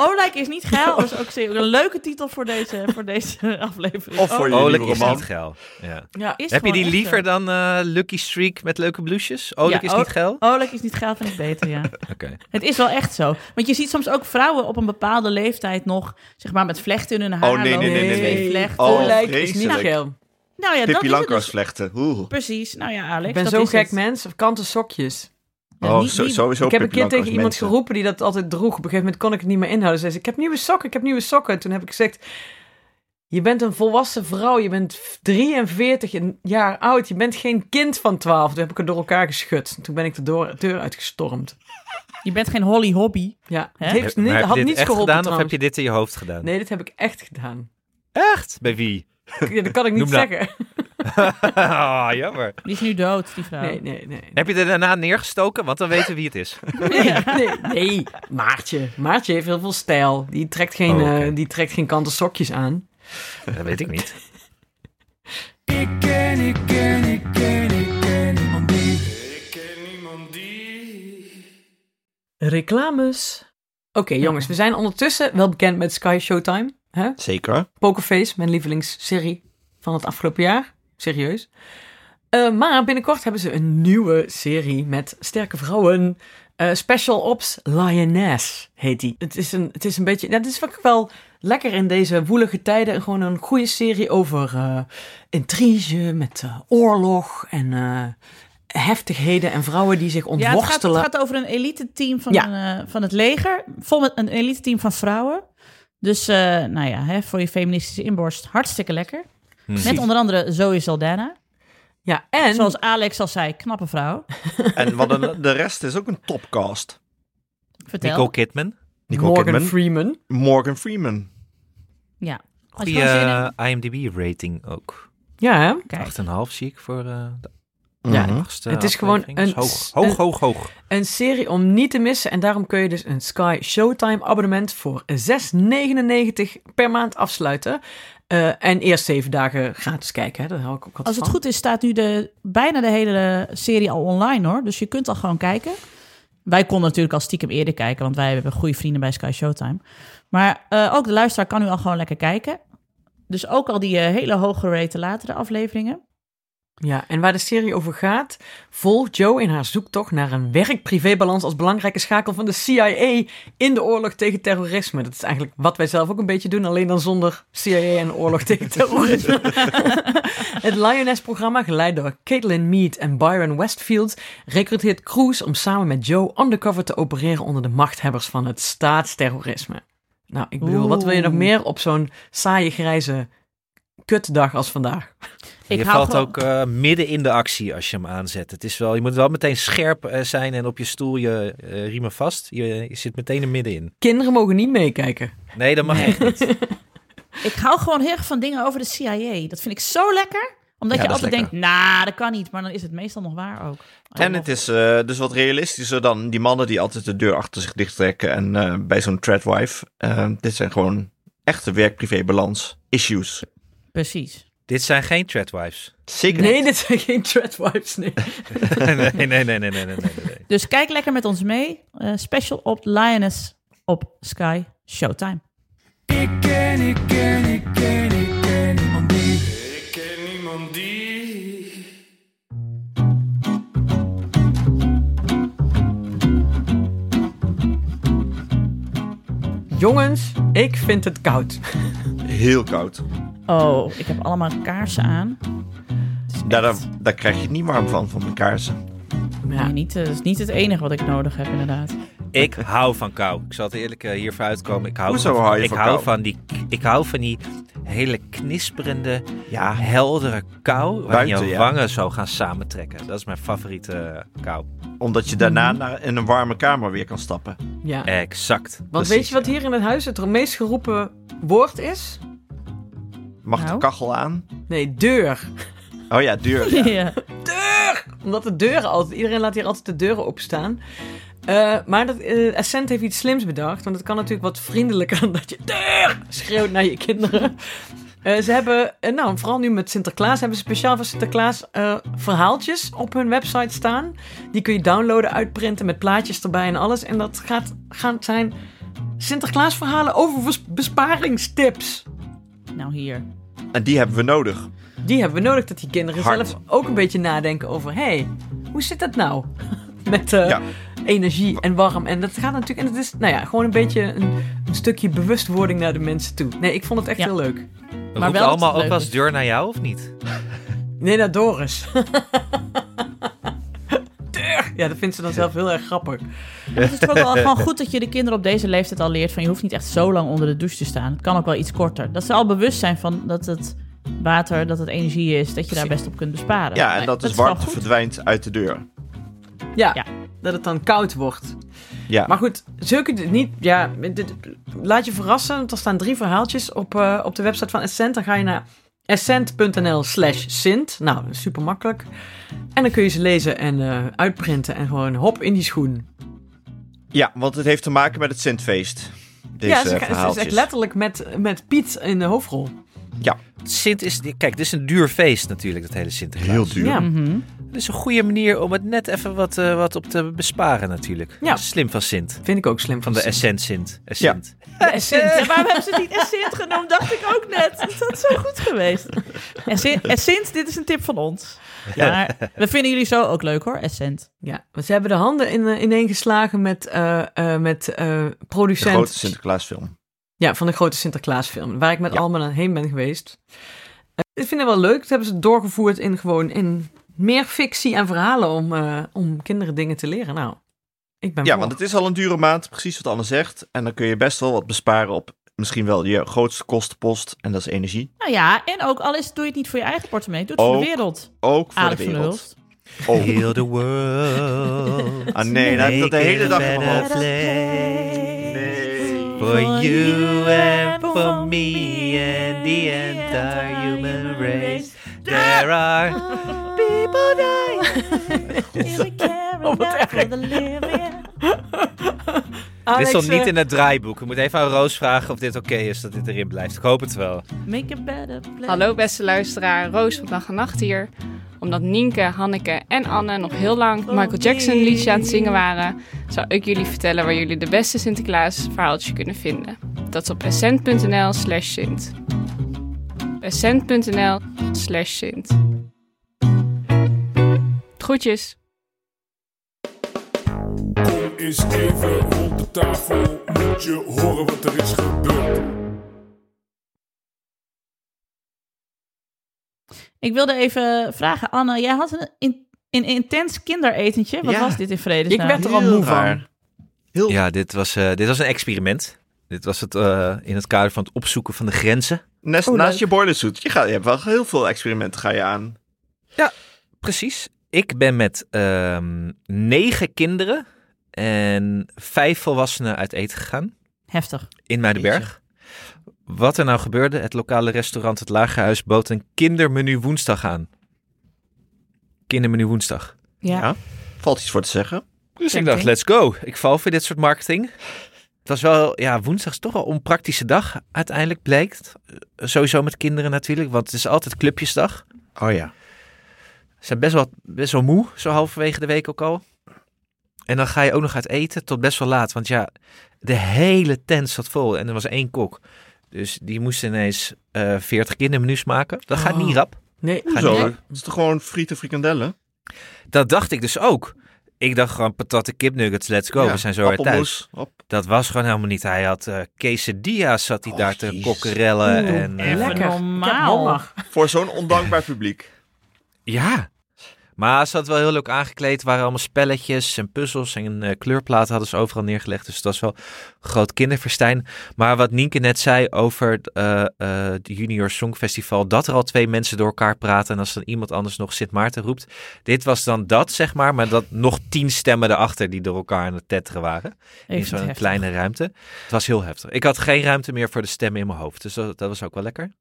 Olijk is niet geil. Dat is ook een leuke titel voor deze, voor deze *laughs* aflevering. Of voor is niet geil. Ja. Ja. Is Heb je die liever zo. dan eh, Lucky Streak met leuke blouses? Olijk Ja, is niet geil? Olijk is niet geil, vind ik beter, ja. *laughs* Oké. Het is wel echt zo. Want je ziet soms ook vrouwen op een bepaalde leeftijd nog, zeg maar, met vlechten in hun haar. Oh, nee, nee, nee, met nee, twee nee. vlechten. Oh, Olijk is niet geil. Nou ja, dat Pippi is het dus. Oeh. Precies. Nou ja, Alex. Ik ben is gek het. mens. Of kanten sokjes. Ja, Oh, niet- zo- niet- sowieso ik heb een keer tegen iemand geroepen die dat altijd droeg. Op een gegeven moment kon ik het niet meer inhouden. Ze zei, ik heb nieuwe sokken, ik heb nieuwe sokken. Toen heb ik gezegd, je bent een volwassen vrouw. Je bent 43 jaar oud. Je bent geen kind van 12. Toen heb ik het door elkaar geschud. Toen ben ik de door- deur uitgestormd. Je bent geen Holly Hobby. Ja, het heeft niet, heb je had dit niets echt geholpen gedaan of heb je dit in je hoofd gedaan? Nee, dit heb ik echt gedaan. Echt? Bij wie? Ja, dat kan ik niet Noem nou. zeggen. Ah, jammer. Die is nu dood, die vrouw. Nee, nee, nee. Heb je er daarna neergestoken? Want dan weten we wie het is. *laughs* Nee, nee, nee. Maartje. Maartje heeft heel veel stijl. Die trekt geen, Oh, eh, die trekt geen kanten sokjes aan. Dat weet ik niet. Ik ken, ik ken, ik ken, ik ken niemand die. Ik ken niemand die. Reclames. Oké, jongens. We zijn ondertussen wel bekend met Sky Showtime. Hè? Zeker. Pokerface, mijn lievelingsserie van het afgelopen jaar. Serieus. Eh, maar binnenkort hebben ze een nieuwe serie met sterke vrouwen. Eh, Special Ops Lioness heet die. Het is een, het is een beetje... Het is wel lekker in deze woelige tijden. Gewoon een goede serie over eh, intrige met oorlog en heftigheden en vrouwen die zich Ja, het gaat, ontworstelen. het gaat over een elite team van, Ja. een, van het leger. Vol met een elite team van vrouwen. Dus, nou ja, hè, voor je feministische inborst hartstikke lekker. Met onder andere Zoe Saldana. Ja, en... Zoals Alex al zei, knappe vrouw. *laughs* En wat een- de rest is ook een topcast. Vertel. Nicole Kidman. Nicole Morgan Kidman. Freeman. Morgan Freeman. Ja. Zin in- eh, IMDb-rating ook. Ja, hè? Kijk. 8,5 zie ik voor eh, de Ja, achtste het is gewoon een- is hoog, hoog, een- hoog, hoog. Een serie om niet te missen. En daarom kun je dus een Sky Showtime abonnement voor 6,99 per maand afsluiten. Eh, en eerst zeven dagen gratis kijken. Hè? Daar hou ik ook Als het van. goed is, staat nu de, bijna de hele serie al online hoor. Dus je kunt al gewoon kijken. Wij konden natuurlijk al stiekem eerder kijken, want wij hebben goede vrienden bij Sky Showtime. Maar eh, ook de luisteraar kan nu al gewoon lekker kijken. Dus ook al die eh, hele hoge rate latere afleveringen. Ja, en waar de serie over gaat, volgt Joe in haar zoektocht naar een werk-privébalans als belangrijke schakel van de CIA in de oorlog tegen terrorisme. Dat is eigenlijk wat wij zelf ook een beetje doen, alleen dan zonder CIA en oorlog *laughs* tegen terrorisme. *laughs* Het Lioness-programma, geleid door Caitlin Mead en Byron Westfield, recruteert crews om samen met Joe undercover te opereren onder de machthebbers van het staatsterrorisme. Nou, ik bedoel, wat wil je nog meer op zo'n saaie grijze kutdag als vandaag? Ik je valt gewoon- ook eh, midden in de actie als je hem aanzet. Het is wel, je moet wel meteen scherp eh, zijn en op je stoel je eh, riemen vast. Je, je zit meteen er middenin. Kinderen mogen niet meekijken. Nee, dat mag Nee. echt niet. *laughs* Ik hou gewoon heel erg van dingen over de CIA. Dat vind ik zo lekker. Omdat Ja, je altijd denkt, nou, dat kan niet. Maar dan is het meestal nog waar ook. En het is eh, dus wat realistischer dan die mannen die altijd de deur achter zich dichttrekken. En eh, bij zo'n threadwife. eh, dit zijn gewoon echte werk-privé-balans issues. Precies. Dit zijn geen threadwives. Nee, dit zijn geen threadwives, *laughs* nee. nee, nee, nee, nee, nee, nee, nee, nee. Dus kijk lekker met ons mee. Eh, special op Lioness op Sky Showtime. Ik ken, ik ken, ik ken, ik ken die. Ik ken niemand die. Jongens, ik vind het koud. Heel koud. Oh, ik heb allemaal kaarsen aan. Daar, daar, krijg je niet warm van, van de kaarsen. Ja. Nee, niet, eh, dat is niet het enige wat ik nodig heb, inderdaad. Ik hou van kou. Ik zal het eerlijk eh, hiervoor uitkomen. Ik hou Hoezo van, hou je ik van hou kou? van die, ik hou van die hele knisperende, Ja, heldere kou. Waar Buiten, je ja. wangen zo gaan samentrekken. Dat is mijn favoriete eh, kou. omdat je daarna naar, in een warme kamer weer kan stappen. ja. Exact. Want Precies, weet je wat ja. hier in het huis het meest geroepen woord is? Mag de Nou? kachel aan? Nee, deur. Oh ja, duur. Ja. *laughs* Ja. Deur! Omdat de deuren altijd... Iedereen laat hier altijd de deuren openstaan. Eh, maar dat, eh Ascent heeft iets slims bedacht. Want het kan natuurlijk wat vriendelijker dan dat je deur schreeuwt naar je kinderen. *laughs* Eh, ze hebben, eh, nou vooral nu met Sinterklaas, hebben ze speciaal voor Sinterklaas eh, verhaaltjes op hun website staan. Die kun je downloaden, uitprinten met plaatjes erbij en alles. En dat gaat, gaat zijn Sinterklaas verhalen over besparingstips. Nou, hier. En die hebben we nodig. Die hebben we nodig, dat die kinderen Hard. zelf ook een beetje nadenken over... hé, hey, hoe zit dat nou? *laughs* Met eh, Ja. energie en warm. En dat gaat natuurlijk... En het is, nou ja, gewoon een beetje een, een stukje bewustwording naar de mensen toe. Nee, ik vond het echt Ja. heel leuk. Maar wel allemaal ook wel eens deur naar jou of niet? Nee, naar Doris. *laughs* Ja, dat vindt ze dan zelf heel erg grappig. Het is toch ook wel gewoon goed dat je de kinderen op deze leeftijd al leert van je hoeft niet echt zo lang onder de douche te staan. Het kan ook wel iets korter. Dat ze al bewust zijn van dat het water, dat het energie is, dat je daar best op kunt besparen. Ja, en Nee, dat, is wel warmte verdwijnt uit de deur. Ja, Ja. dat het dan koud wordt. Ja, Maar goed, zulke niet. Ja, dit- laat je verrassen. Want er staan drie verhaaltjes op, eh, op de website van Essent. Dan ga je naar essent.nl/slash sint. Nou, super makkelijk. En dan kun je ze lezen en eh, uitprinten. En gewoon hop in die schoen. ja, want het heeft te maken met het Sintfeest. Deze ja, ze, ze is echt letterlijk met, met Piet in de hoofdrol. Sint is, kijk, dit is een duur feest natuurlijk, dat hele Sinterklaas. Heel duur. Ja. Mhm. Dat is een goede manier om het net even wat, eh, wat op te besparen natuurlijk. Ja. Slim van Sint. Vind ik ook slim Van de Essent Sint. Essent. De Essent. Ja, waarom hebben ze het niet Essent genoemd? Dacht ik ook net. Dat had zo goed geweest. Essent, Essent, dit is een tip van ons. Maar we vinden jullie zo ook leuk hoor, Essent. Ja, want ze hebben de handen in, eh, ineengeslagen met, eh, eh, met eh, De producent grote Sinterklaasfilm. Ja, van de grote Sinterklaasfilm, waar ik met Ja. allemaal aan heen ben geweest. Eh, ik vind het wel leuk. Dat hebben ze doorgevoerd in gewoon in meer fictie en verhalen om, eh, om kinderen dingen te leren. Nou, ik ben Ja, voor. want het is al een dure maand, precies wat Anne zegt. En dan kun je best wel wat besparen op misschien wel je grootste kostenpost. En dat is energie. Nou ja, en ook al is, doe je het niet voor je eigen portemonnee, doe het voor de wereld. Ook voor de wereld. Oh, Heal the world. Ah, nee, dan heb ik dat de hele dag in mijn hoofd. For you and for me and the entire human race. There are *laughs* people dying. *laughs* Oh, wat erg. *laughs* Dit Alex, stond niet eh, in het draaiboek. Ik moet even aan Roos vragen of dit oké is, dat dit erin blijft. Ik hoop het wel. Make a better place. Hallo beste luisteraar, Roos van Dag en Nacht hier. Omdat Nienke, Hanneke en Anne nog heel lang Michael Jackson liedjes aan het zingen waren, zou ik jullie vertellen waar jullie de beste Sinterklaas verhaaltje kunnen vinden. Dat is op essent.nl slash Sint. essent.nl slash Sint. Groetjes! Kom eens even rond de tafel, moet je horen wat er is gebeurd. Ik wilde even vragen, Anne, jij had een, in, een intens kinderetentje. Wat Ja. was dit in Ik vredesnaam? werd er al moe van. Heel Ja, dit was, eh, dit was een experiment. Dit was het eh, in het kader van het opzoeken van de grenzen. Nest, Oh, naast leuk. je boilersuit. Je, gaat, je hebt wel heel veel experimenten ga je aan. Precies. Ik ben met ehm, negen kinderen en vijf volwassenen uit eten gegaan Heftig. in Muidenberg. Wat er nou gebeurde, het lokale restaurant Het Lagerhuis bood een kindermenu woensdag aan. Kindermenu woensdag. Ja. Ja. Valt iets voor te zeggen. Dus ik dacht, let's go. Ik val voor dit soort marketing. Het was wel, ja, woensdag is toch wel een onpraktische dag uiteindelijk blijkt. Eh, Sowieso met kinderen natuurlijk, want het is altijd clubjesdag. Oh ja. Ze zijn best wel, best wel moe, zo halverwege de week ook al. En dan ga je ook nog uit eten tot best wel laat. Want ja, de hele tent zat vol en er was één kok. Dus die moest ineens eh 40 kindermenu's maken. Dat gaat Oh. niet rap. Nee, Ga Zo, niet. het is toch gewoon frieten frikandellen? Dat dacht ik dus ook. Ik dacht gewoon patatten kipnuggets, let's go. Ja, We zijn zo weer thuis. Hop. Dat was gewoon helemaal niet. Hij had eh quesadillas, zat hij Oh, daar te kokkerellen. Oeh, En, eh, Even lekker. normaal. Voor zo'n ondankbaar publiek. ja. Maar ze had wel heel leuk aangekleed. Het waren allemaal spelletjes en puzzels en eh, kleurplaten hadden ze overal neergelegd. Dus het was wel een groot kinderfestijn. Maar wat Nienke net zei over eh, eh, het Junior Songfestival. Dat er al twee mensen door elkaar praten. En als dan iemand anders nog Sint Maarten roept. Dit was dan dat, zeg maar. Maar dat nog tien stemmen erachter die door elkaar aan het tetteren waren. in zo'n kleine ruimte. Het was heel heftig. Ik had geen ruimte meer voor de stemmen in mijn hoofd. Dus dat, dat was ook wel lekker.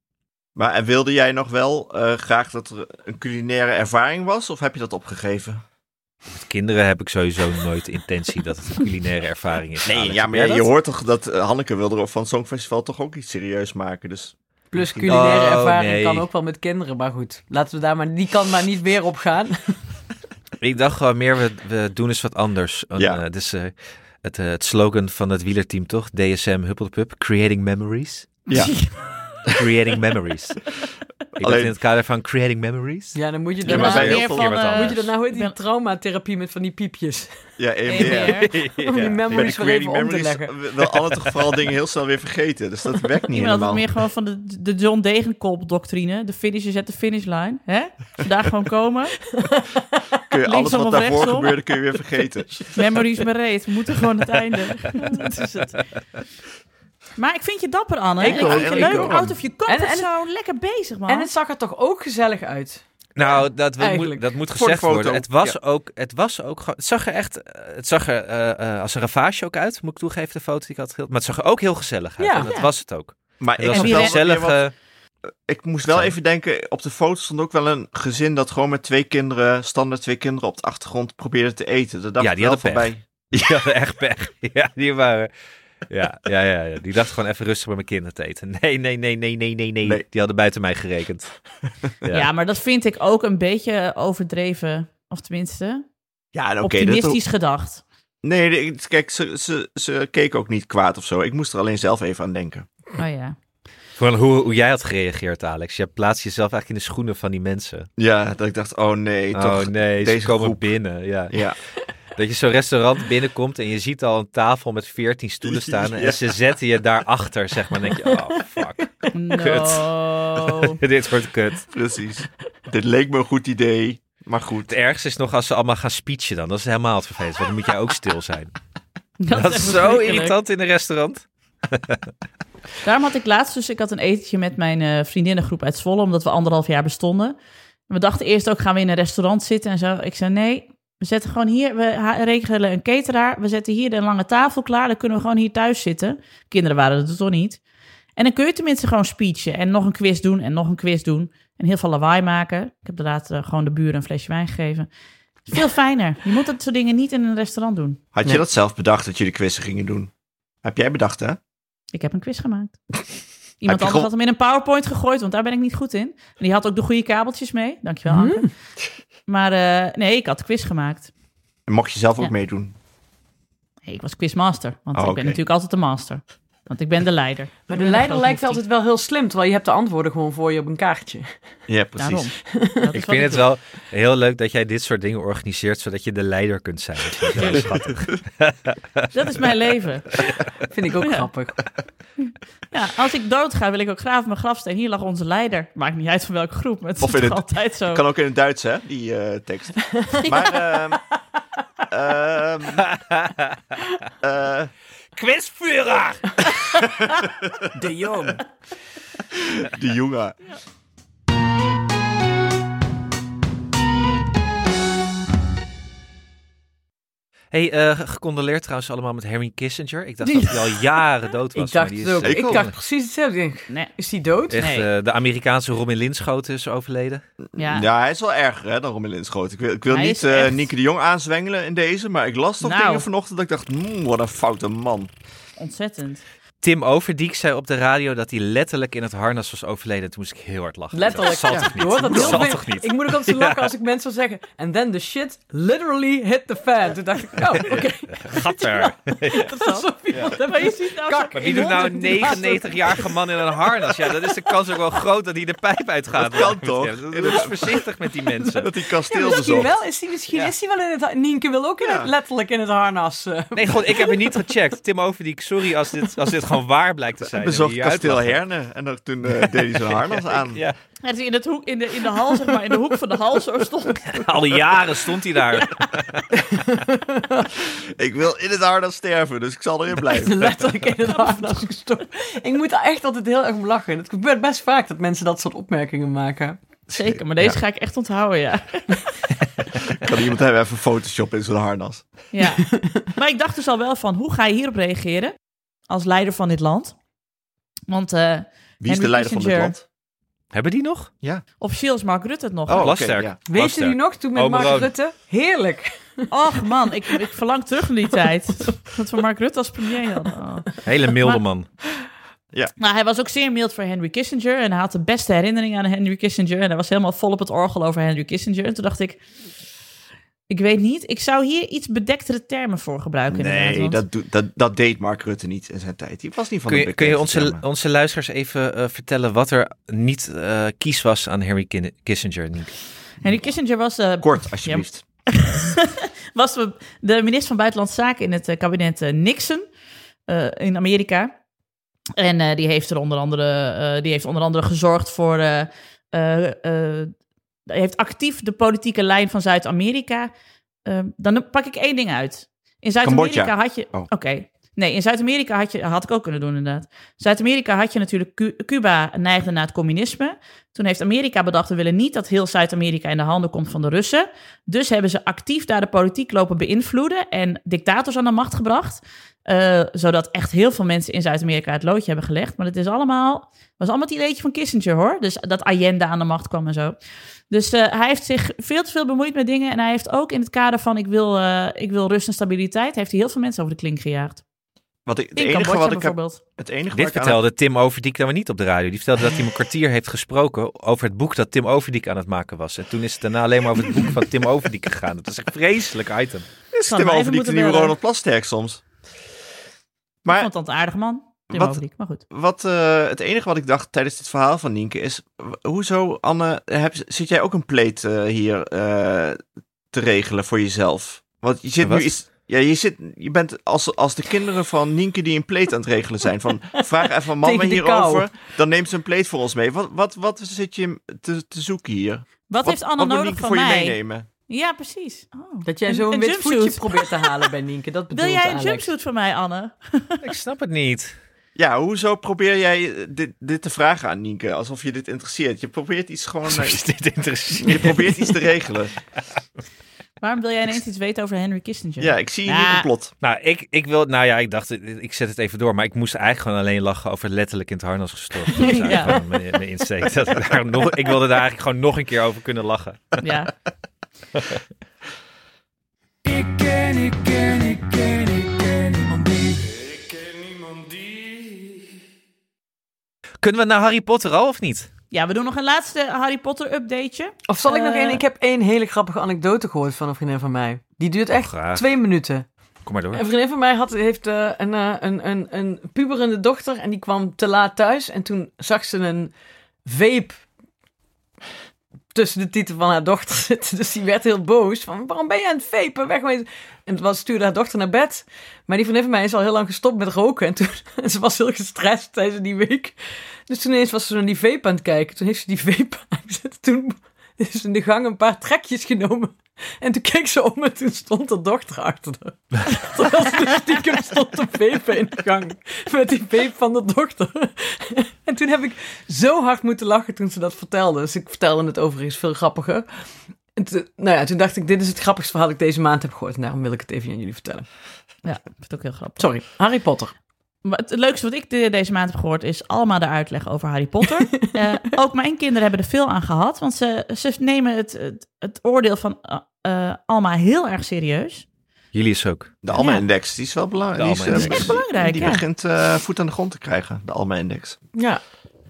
Maar en wilde jij nog wel eh, graag dat er een culinaire ervaring was? Of heb je dat opgegeven? Met kinderen heb ik sowieso nooit de intentie dat het een culinaire ervaring is. Nee, Alex, ja, maar je, hoort toch dat eh, Hanneke wilde van het Songfestival toch ook iets serieus maken. Dus Plus culinaire Oh, ervaring nee. kan ook wel met kinderen. Maar goed, laten we daar maar... Die kan maar niet weer op gaan. *laughs* Ik dacht gewoon meer, we, we doen eens wat anders. En, Ja. eh, dus eh, het, eh, het slogan van het wielerteam toch? DSM Huppelpup, Creating Memories. ja, *laughs* Creating Memories. *laughs* Ik Alleen- in het kader van Creating Memories. Ja, dan moet je Ja, daarna... bij meer heel veel van, eh, moet je dat nou, hoe heet die ben- traumatherapie met van die piepjes? ja, *laughs* EMDR. EMDR. *laughs* Om die memories weer even creating om te memories leggen. wil Anne toch vooral dingen heel snel weer vergeten. Dus dat werkt niet Ik had het helemaal. meer gewoon van de, de John Degenkolb-doctrine. De finish is at de finishline. Hè? Vandaag gewoon komen. Kun je alles wat daarvoor rechtsom? gebeurde, kun je weer vergeten. Memories bereid. We moeten gewoon het einde. dat is het. Maar ik vind je dapper, Anne. Ik Ik, ook, vind je ik leuk. ook. Out of your comfort En- en- zone. Lekker bezig, man. En het zag er toch ook gezellig uit? Nou, dat, moet- Eigenlijk. dat moet gezegd worden. Het was, ja. ook, het was ook. Het zag er echt... eh, Het zag er eh, eh, als een ravage ook uit, moet ik toegeven, de foto die ik had gedeeld. Maar het zag er ook heel gezellig uit. Ja. en dat Ja. was het ook. Maar Het ik was wel gezellige... wat- ik moest wel Zo. even denken, op de foto stond ook wel een gezin dat gewoon met twee kinderen, standaard twee kinderen op de achtergrond probeerde te eten. Daar dacht Ja, die wel hadden van pech. bij. *laughs* Die hadden echt pech. Ja, die waren... Ja, ja, ja, ja. Die dacht gewoon even rustig bij mijn kinderen te eten. Nee, nee, nee, nee, nee, nee, nee. Nee. Die hadden buiten mij gerekend. *laughs* ja. maar dat vind ik ook een beetje overdreven Of tenminste, Ja, dat optimistisch gedacht. Nee, nee, kijk, ze, ze, ze keek ook niet kwaad of zo. Ik moest er alleen zelf even aan denken. Oh ja. Gewoon hoe, hoe jij had gereageerd, Alex. Je plaatst jezelf eigenlijk in de schoenen van die mensen. Ja, dat ik dacht, oh nee, oh toch. nee, ze deze komen groep. binnen. Ja. Ja, *laughs* Dat je zo'n restaurant binnenkomt en je ziet al een tafel met 14 stoelen *laughs* staan. En ze zetten je daarachter, zeg maar. Dan denk je, oh fuck, No. *laughs* dit wordt kut. precies. Dit leek me een goed idee, maar goed. Het ergste is nog als ze allemaal gaan speechen dan. Dat is helemaal het vervelend, want dan moet jij ook stil zijn. Dat, *laughs* Dat is zo irritant in een restaurant. Daarom had ik laatst dus, ik had een etentje met mijn eh, vriendinnengroep uit Zwolle, omdat we anderhalf jaar bestonden. En we dachten eerst ook, gaan we in een restaurant zitten en zo. Ik zei, nee, we zetten gewoon hier, we regelen een cateraar, we zetten hier de lange tafel klaar, dan kunnen we gewoon hier thuis zitten. Kinderen waren het toch niet. En dan kun je tenminste gewoon speechen en nog een quiz doen en nog een quiz doen. En heel veel lawaai maken. Ik heb inderdaad eh, gewoon de buren een flesje wijn gegeven. Veel fijner. Je moet dat soort dingen niet in een restaurant doen. Had je Nee. dat zelf bedacht dat jullie quizzen gingen doen? Heb jij bedacht, hè? Ik heb een quiz gemaakt. *laughs* Iemand anders had hem in een PowerPoint gegooid, want daar ben ik niet goed in. En die had ook de goede kabeltjes mee. Dankjewel, Mhm. Anke. Maar eh, nee, ik had de quiz gemaakt. En mocht je zelf ook Ja. meedoen? Nee, ik was quizmaster, want Oh, ik ben natuurlijk altijd de master. Want ik ben de leider. *laughs* Maar de leider lijkt altijd wel heel slim, terwijl je hebt de antwoorden gewoon voor je op een kaartje. Ja, precies. Is Ik vind het doe. wel heel leuk dat jij dit soort dingen organiseert, zodat je de leider kunt zijn. Dat vind ik heel schattig. Dat is mijn leven. Vind ik ook Ja. grappig. *laughs* Ja, als ik doodga, wil ik ook graven mijn grafsteen. Hier lag onze leider. Maakt niet uit van welke groep, maar het Of is het- altijd zo. Kan ook in het Duits, hè, die eh, tekst. *laughs* Maar, ehm ehm *laughs* eh, Quizvurer! De Jong. die jongen. Hey, eh, gecondoleerd trouwens allemaal met Henry Kissinger. Ik dacht dat hij al *laughs* jaren dood was. Ik dacht maar die het ook. is, Ik dacht precies hetzelfde. Ik denk, Nee, Is die dood? echt, Nee. eh, de Amerikaanse Robin Linschoten is overleden. ja. Ja. hij is wel erger hè, dan Rommel Inschoten. Ik wil, ik wil Hij niet is eh echt- Nienke de Jong aanzwengelen in deze, maar ik las toch Nou. dingen vanochtend dat ik dacht, "Hmm, wat een foute man. ontzettend. Tim Overdiek zei op de radio dat hij letterlijk in het harnas was overleden. Toen moest ik heel hard lachen. Letterlijk. Dat zal ja. toch niet? Je hoort dat heel zal toch niet? Ik moet ook altijd zo lachen als ik mensen zeggen. And then the shit literally hit the fan. Toen dacht ik, oh, oké. *laughs* Gatter. *laughs* Dat is alsof iemand heeft Maar je ziet nou kak Maar wie doet nou een glazen. 99-jarige man in een harnas? Ja, dan is de kans ook wel groot dat hij de pijp uitgaat. Dat kan toch? Doe eens voorzichtig met die mensen. *laughs* Dat hij Ja, kasteel misschien bezocht. wel. Is hij misschien Ja. is hij wel in het... Nienke wil ook in Ja. het, letterlijk in het harnas. eh. Nee, gewoon, ik heb het niet gecheckt. Tim Overdiek, sorry als dit, als dit gewoon waar blijkt te zijn. Bezocht kasteel. Herne en dan, toen eh, deed hij zijn harnas aan. Ja, Ja, in, het hoek, in, de, in de hal, zeg maar, in de hoek van de hal zo stond. *laughs* al jaren stond hij daar. *laughs* Ik wil in het harnas sterven, dus ik zal erin *laughs* blijven. letterlijk in het harnas gestopt. Ik moet er echt altijd heel erg om lachen. Het gebeurt best vaak dat mensen dat soort opmerkingen maken. Zeker, maar deze ga ik echt onthouden, ja. Kan iemand hebben even Photoshop in zijn harnas? ja. Maar ik dacht dus al wel van, hoe ga je hierop reageren als leider van dit land? Want eh, Wie is Henry de leider van dit land? Hebben die nog? officieel is Mark Rutte het nog. Oh, oké, Plasterk. ja. Weet je Plasterk. die nog toen met Mark. Rutte? Heerlijk. Och man, ik, ik verlang terug naar die *laughs* tijd. Dat we Mark Rutte als premier hadden. Oh. Hele milde Maar- man. Nou, hij was ook zeer mild voor Henry Kissinger. En hij had de beste herinneringen aan Henry Kissinger. En hij was helemaal vol op het orgel over Henry Kissinger. En toen dacht ik, ik weet niet. Ik zou hier iets bedektere termen voor gebruiken. inderdaad, Nee, want- dat, doet- dat, dat deed Mark Rutte niet in zijn tijd. Die was niet van Kun de je, kun je onze, termen. onze luisteraars even eh, vertellen wat er niet eh, kies was aan Henry Kin- Kissinger? Nienke? Henry Kissinger was, eh, Kort, alsjeblieft. *laughs* was de, de minister van Buitenlandse Zaken in het kabinet Nixon eh, in Amerika. En eh, die, heeft er onder andere, eh, die heeft onder andere gezorgd voor. eh, eh, eh, heeft actief de politieke lijn van Zuid-Amerika. eh, dan pak ik één ding uit. In Zuid-Amerika had je. Oh. Oké. Nee, in Zuid-Amerika had je. Had ik ook kunnen doen, inderdaad. Zuid-Amerika had je natuurlijk. Cu- Cuba neigde naar het communisme. Toen heeft Amerika bedacht: we willen niet dat heel Zuid-Amerika in de handen komt van de Russen. Dus hebben ze actief daar de politiek lopen beïnvloeden en dictators aan de macht gebracht. eh, zodat echt heel veel mensen in Zuid-Amerika het loodje hebben gelegd. Maar het is allemaal, was allemaal het ideetje van Kissinger hoor. Dus dat Allende aan de macht kwam en zo. Dus eh, hij heeft zich veel te veel bemoeid met dingen. En hij heeft ook in het kader van ik wil, eh, ik wil rust en stabiliteit, heeft hij heel veel mensen over de klink gejaagd. Wat ik, het In enige Cambodja wat ik heb, bijvoorbeeld. het enige Dit ik aan- vertelde Tim Overdiek dan weer niet op de radio. Die vertelde dat hij een kwartier heeft gesproken over het boek dat Tim Overdiek aan het maken was. En toen is het daarna alleen maar over het boek van Tim Overdiek gegaan. Dat is een vreselijk item. is Kan Tim Overdiek de nieuwe bellen. Ronald Plasterk soms. Ik Maar vond het een aardige man. Wat- maar goed. wat, eh, het enige wat ik dacht tijdens dit verhaal van Nienke is... Hoezo, Anne, heb, zit jij ook een pleet eh, hier eh, te regelen voor jezelf? Want je zit Wat? nu iets... Ja, je, zit, je bent als, als de kinderen van Nienke die een pleet aan het regelen zijn. Van, *laughs* vraag even mama hierover, kou. dan neemt ze een pleet voor ons mee. Wat, wat, wat zit je te, te zoeken hier? Wat, heeft Anne nodig Nienke van voor je mij? meenemen? Ja, precies. Oh. Dat jij zo'n een wit jumpsuit. voetje probeert te halen bij *laughs* Nienke. Dat Wil bedoelt jij een Alex. jumpsuit van mij, Anne? Ik snap het niet. Ja, hoezo probeer jij eh, dit, dit te vragen aan Nienke? Alsof je dit interesseert. Je probeert iets gewoon... Eh, je dit interesseert. je probeert iets te regelen. *laughs* Waarom wil jij ineens iets weten over Henry Kissinger? Ja, ik zie hier Ja. een complot. Nou, ik, ik wil, nou ja, ik dacht, ik zet het even door. Maar ik moest eigenlijk gewoon alleen lachen over letterlijk in het harnas gestorven. Dat is eigenlijk Ja. gewoon mijn, mijn insteek. Dat ik, daar nog, ik wilde daar eigenlijk gewoon nog een keer over kunnen lachen. Ja. *laughs* Ik ken, ik ken, ik ken Kunnen we naar Harry Potter al of niet? ja, we doen nog een laatste Harry Potter updateje. Of zal ik nog Eh, één? Ik heb één hele grappige anekdote gehoord van een vriendin van mij. Die duurt echt Graag. twee minuten. Kom maar door. Een vriendin van mij had, heeft eh, een, eh, een, een, een puberende dochter en die kwam te laat thuis. En toen zag ze een vape tussen de titel van haar dochter *laughs* zitten. Dus die werd heel boos. Van, waarom ben je aan het vapen? Weg met... En toen stuurde haar dochter naar bed. Maar die vriendin van mij is al heel lang gestopt met roken. En toen, *laughs* ze was heel gestrest tijdens die week. Dus toen ineens was ze naar die vape aan het kijken. Toen heeft ze die vape *laughs* aangezet. Toen is in de gang een paar trekjes genomen. *laughs* En toen keek ze om en toen stond haar dochter achter haar. *laughs* Terwijl ze dus stiekem stond te vapen in de gang. Met die vape van de dochter. *laughs* En toen heb ik zo hard moeten lachen toen ze dat vertelde. Dus ik vertelde het overigens veel grappiger. En toen, nou ja, toen dacht ik, dit is het grappigste verhaal dat ik deze maand heb gehoord. En daarom wil ik het even aan jullie vertellen. Ja, ik vind het ook heel grappig. Sorry, Harry Potter. Maar het leukste wat ik de- deze maand heb gehoord is allemaal de uitleg over Harry Potter. Eh, ook mijn kinderen hebben er veel aan gehad, want ze, ze nemen het, het, het oordeel van eh, eh, Alma heel erg serieus. Jullie is ook. De Alma-index, die is wel belangrijk. De Die, is, eh, Echt belangrijk, Die ja. begint eh, voet aan de grond te krijgen, de Alma-index. Ja,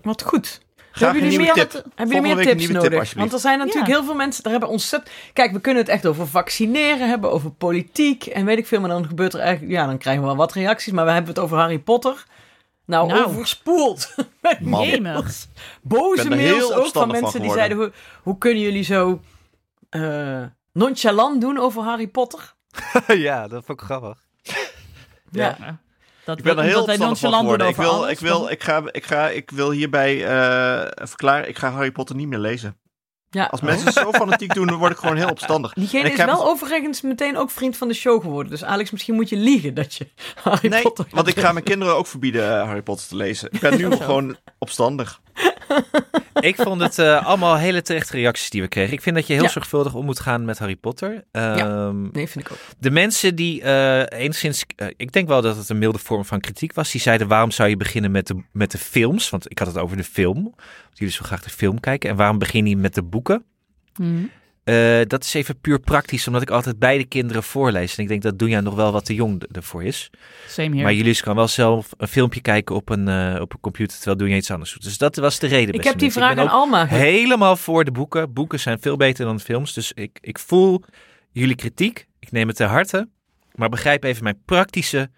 wat goed. Graag Hebben jullie meer, tip. hebben jullie meer tips tip, nodig? Want er zijn natuurlijk Ja. heel veel mensen, daar hebben ontzettend... Kijk, we kunnen het echt over vaccineren hebben, over politiek en weet ik veel. Maar dan gebeurt er eigenlijk... Ja, dan krijgen we wel wat reacties. Maar we hebben het over Harry Potter. Nou, Nou. overspoeld. *laughs* Met. Jemig. boze mails ook van mensen die zeiden... Hoe, hoe kunnen jullie zo eh, nonchalant doen over Harry Potter? *laughs* ja, dat vond ik grappig. *laughs* Ja. Dat Ik ben er heel opstandig van geworden. Ik over wil, alles, ik, wil, dan- ik, ga, ik, ga, ik wil hierbij eh, verklaren, ik ga Harry Potter niet meer lezen. Ja. Als mensen zo *laughs* fanatiek doen, dan word ik gewoon heel opstandig. Diegene is wel overigens meteen ook vriend van de show geworden. Dus Alex, misschien moet je liegen dat je Harry Nee, Potter... want ik ga mijn kinderen ook verbieden eh, Harry Potter te lezen. Ik ben nu gewoon opstandig. *laughs* Ik vond het eh, allemaal hele terechte reacties die we kregen. Ik vind dat je heel Ja. zorgvuldig om moet gaan met Harry Potter. Ehm, Nee, vind ik ook. De mensen die eh enigszins, eh, ik denk wel dat het een milde vorm van kritiek was, die zeiden waarom zou je beginnen met de, met de films? Want ik had het over de film. Want jullie zo graag de film kijken. En waarom begin je met de boeken? Mhm. Eh, dat is even puur praktisch, omdat ik altijd beide kinderen voorlees. En ik denk dat Doenja nog wel wat te jong ervoor is. Same here. Maar jullie kan wel zelf een filmpje kijken op een, eh, op een computer, terwijl Doenja iets anders doet. Dus dat was de reden. Ik heb die vraag aan Alma. ge- helemaal voor de boeken. Boeken zijn veel beter dan films. Dus ik, ik voel jullie kritiek. Ik neem het ter harte. Maar begrijp even mijn praktische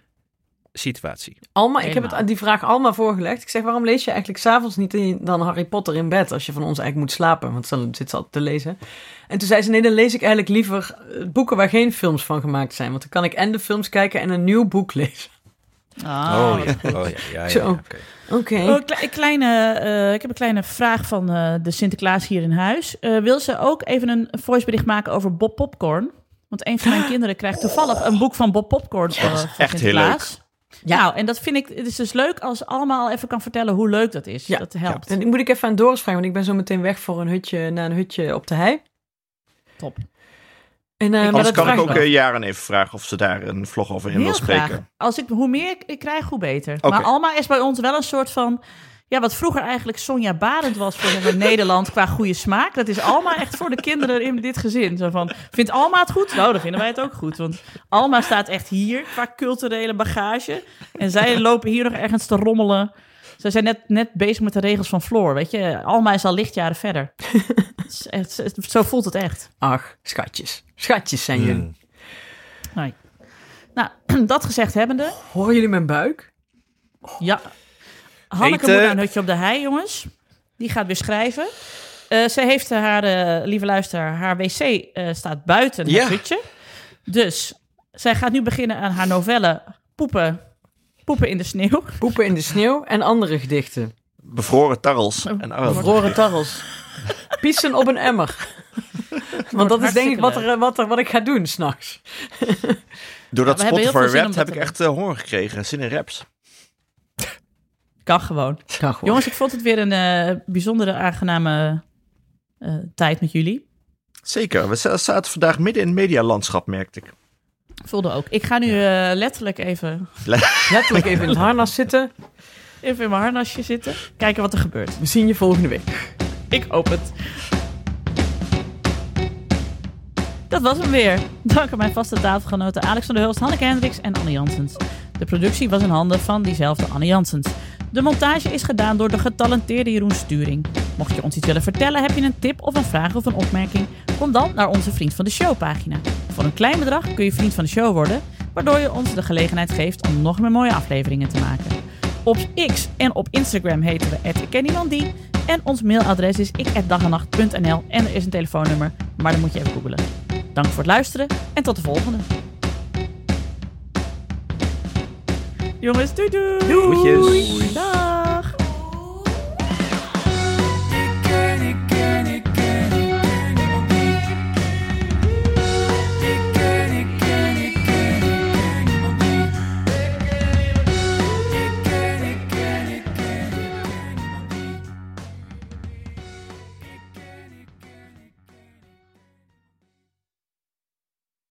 situatie. Alma, ik heb het aan die vraag Alma voorgelegd. Ik zeg, waarom lees je eigenlijk s'avonds niet in- dan Harry Potter in bed als je van ons eigenlijk moet slapen? Want dan zit ze altijd te lezen. En toen zei ze, nee, dan lees ik eigenlijk liever eh, boeken waar geen films van gemaakt zijn. Want dan kan ik en de films kijken en een nieuw boek lezen. Ah, oh, ja. oh ja, ja, ja, Zo. ja, oké. Oké. Oh, kleine, eh, ik heb een kleine vraag van eh, de Sinterklaas hier in huis. Eh, wil ze ook even een voicebericht maken over Bob Popcorn? Want een van mijn *gasps* kinderen krijgt toevallig een boek van Bob Popcorn van echt heel Sinterklaas. Ja. Nou, en dat vind ik, het is dus leuk als allemaal even kan vertellen hoe leuk dat is. Ja. Dat helpt. En die moet ik even aan Doris vragen, want ik ben zo meteen weg voor een hutje, naar een hutje op de hei. Top. En, maar Anders kan ik ook eh, Jaren even vragen of ze daar een vlog over in wil spreken. graag. Als ik, hoe meer ik, ik krijg, hoe beter. Maar Alma is bij ons wel een soort van... Ja, wat vroeger eigenlijk Sonja Barend was voor zeg maar, Nederland qua goede smaak. Dat is Alma echt voor de kinderen in dit gezin. Zo van, vindt Alma het goed? Nou, dan vinden wij het ook goed. Want Alma staat echt hier qua culturele bagage. En zij lopen hier nog ergens te rommelen. Ze zijn net, net bezig met de regels van Floor, weet je. Alma is al lichtjaren verder. *laughs* Het is echt- zo voelt het echt. Ach, schatjes. Schatjes zijn jullie. Mm. Nee. Nou, *clears throat* dat gezegd hebbende, Horen jullie mijn buik? Ja. Hanneke Eten. moet naar een hutje op de hei, jongens. Die gaat weer schrijven. Eh zij heeft haar, eh, lieve luisteraar, haar wc eh, staat buiten Ja. het hutje. Dus zij gaat nu beginnen aan haar novelle Poepen, Poepen in de sneeuw. Poepen in de sneeuw en andere gedichten. Bevroren tarrels. En oh, Bevroren tarrels. Pissen op een emmer. Want dat is denk ik wat, er, wat, er, wat ik ga doen s'nachts. doordat Ja, we hebben heel Spotify dat heb ik echt honger gekregen. Zin in raps. Kan gewoon. Kan gewoon. Jongens, ik vond het weer een eh, bijzondere, aangename eh, tijd met jullie. Zeker. We za- zaten vandaag midden in het medialandschap, merkte ik. Voelde ook. Ik ga nu eh, letterlijk even, *laughs* Letterlijk even in het harnas zitten. even in mijn harnasje zitten. Kijken wat er gebeurt. We zien je volgende week. Ik hoop het. Dat was hem weer. Dank aan mijn vaste tafelgenoten Alex van der Hulst, Hanneke Hendricks en Anne Janssens. De productie was in handen van diezelfde Anne Janssens. De montage is gedaan door de getalenteerde Jeroen Sturing. Mocht je ons iets willen vertellen, heb je een tip of een vraag of een opmerking, kom dan naar onze Vriend van de Show pagina. Voor een klein bedrag kun je Vriend van de Show worden, waardoor je ons de gelegenheid geeft om nog meer mooie afleveringen te maken. Op X en op Instagram heten we @ikkenniemandie en ons mailadres is ik@dagenacht.nl en er is een telefoonnummer, maar dan moet je even googelen. Dank voor het luisteren en tot de volgende. Jongens, doei doei! Dag!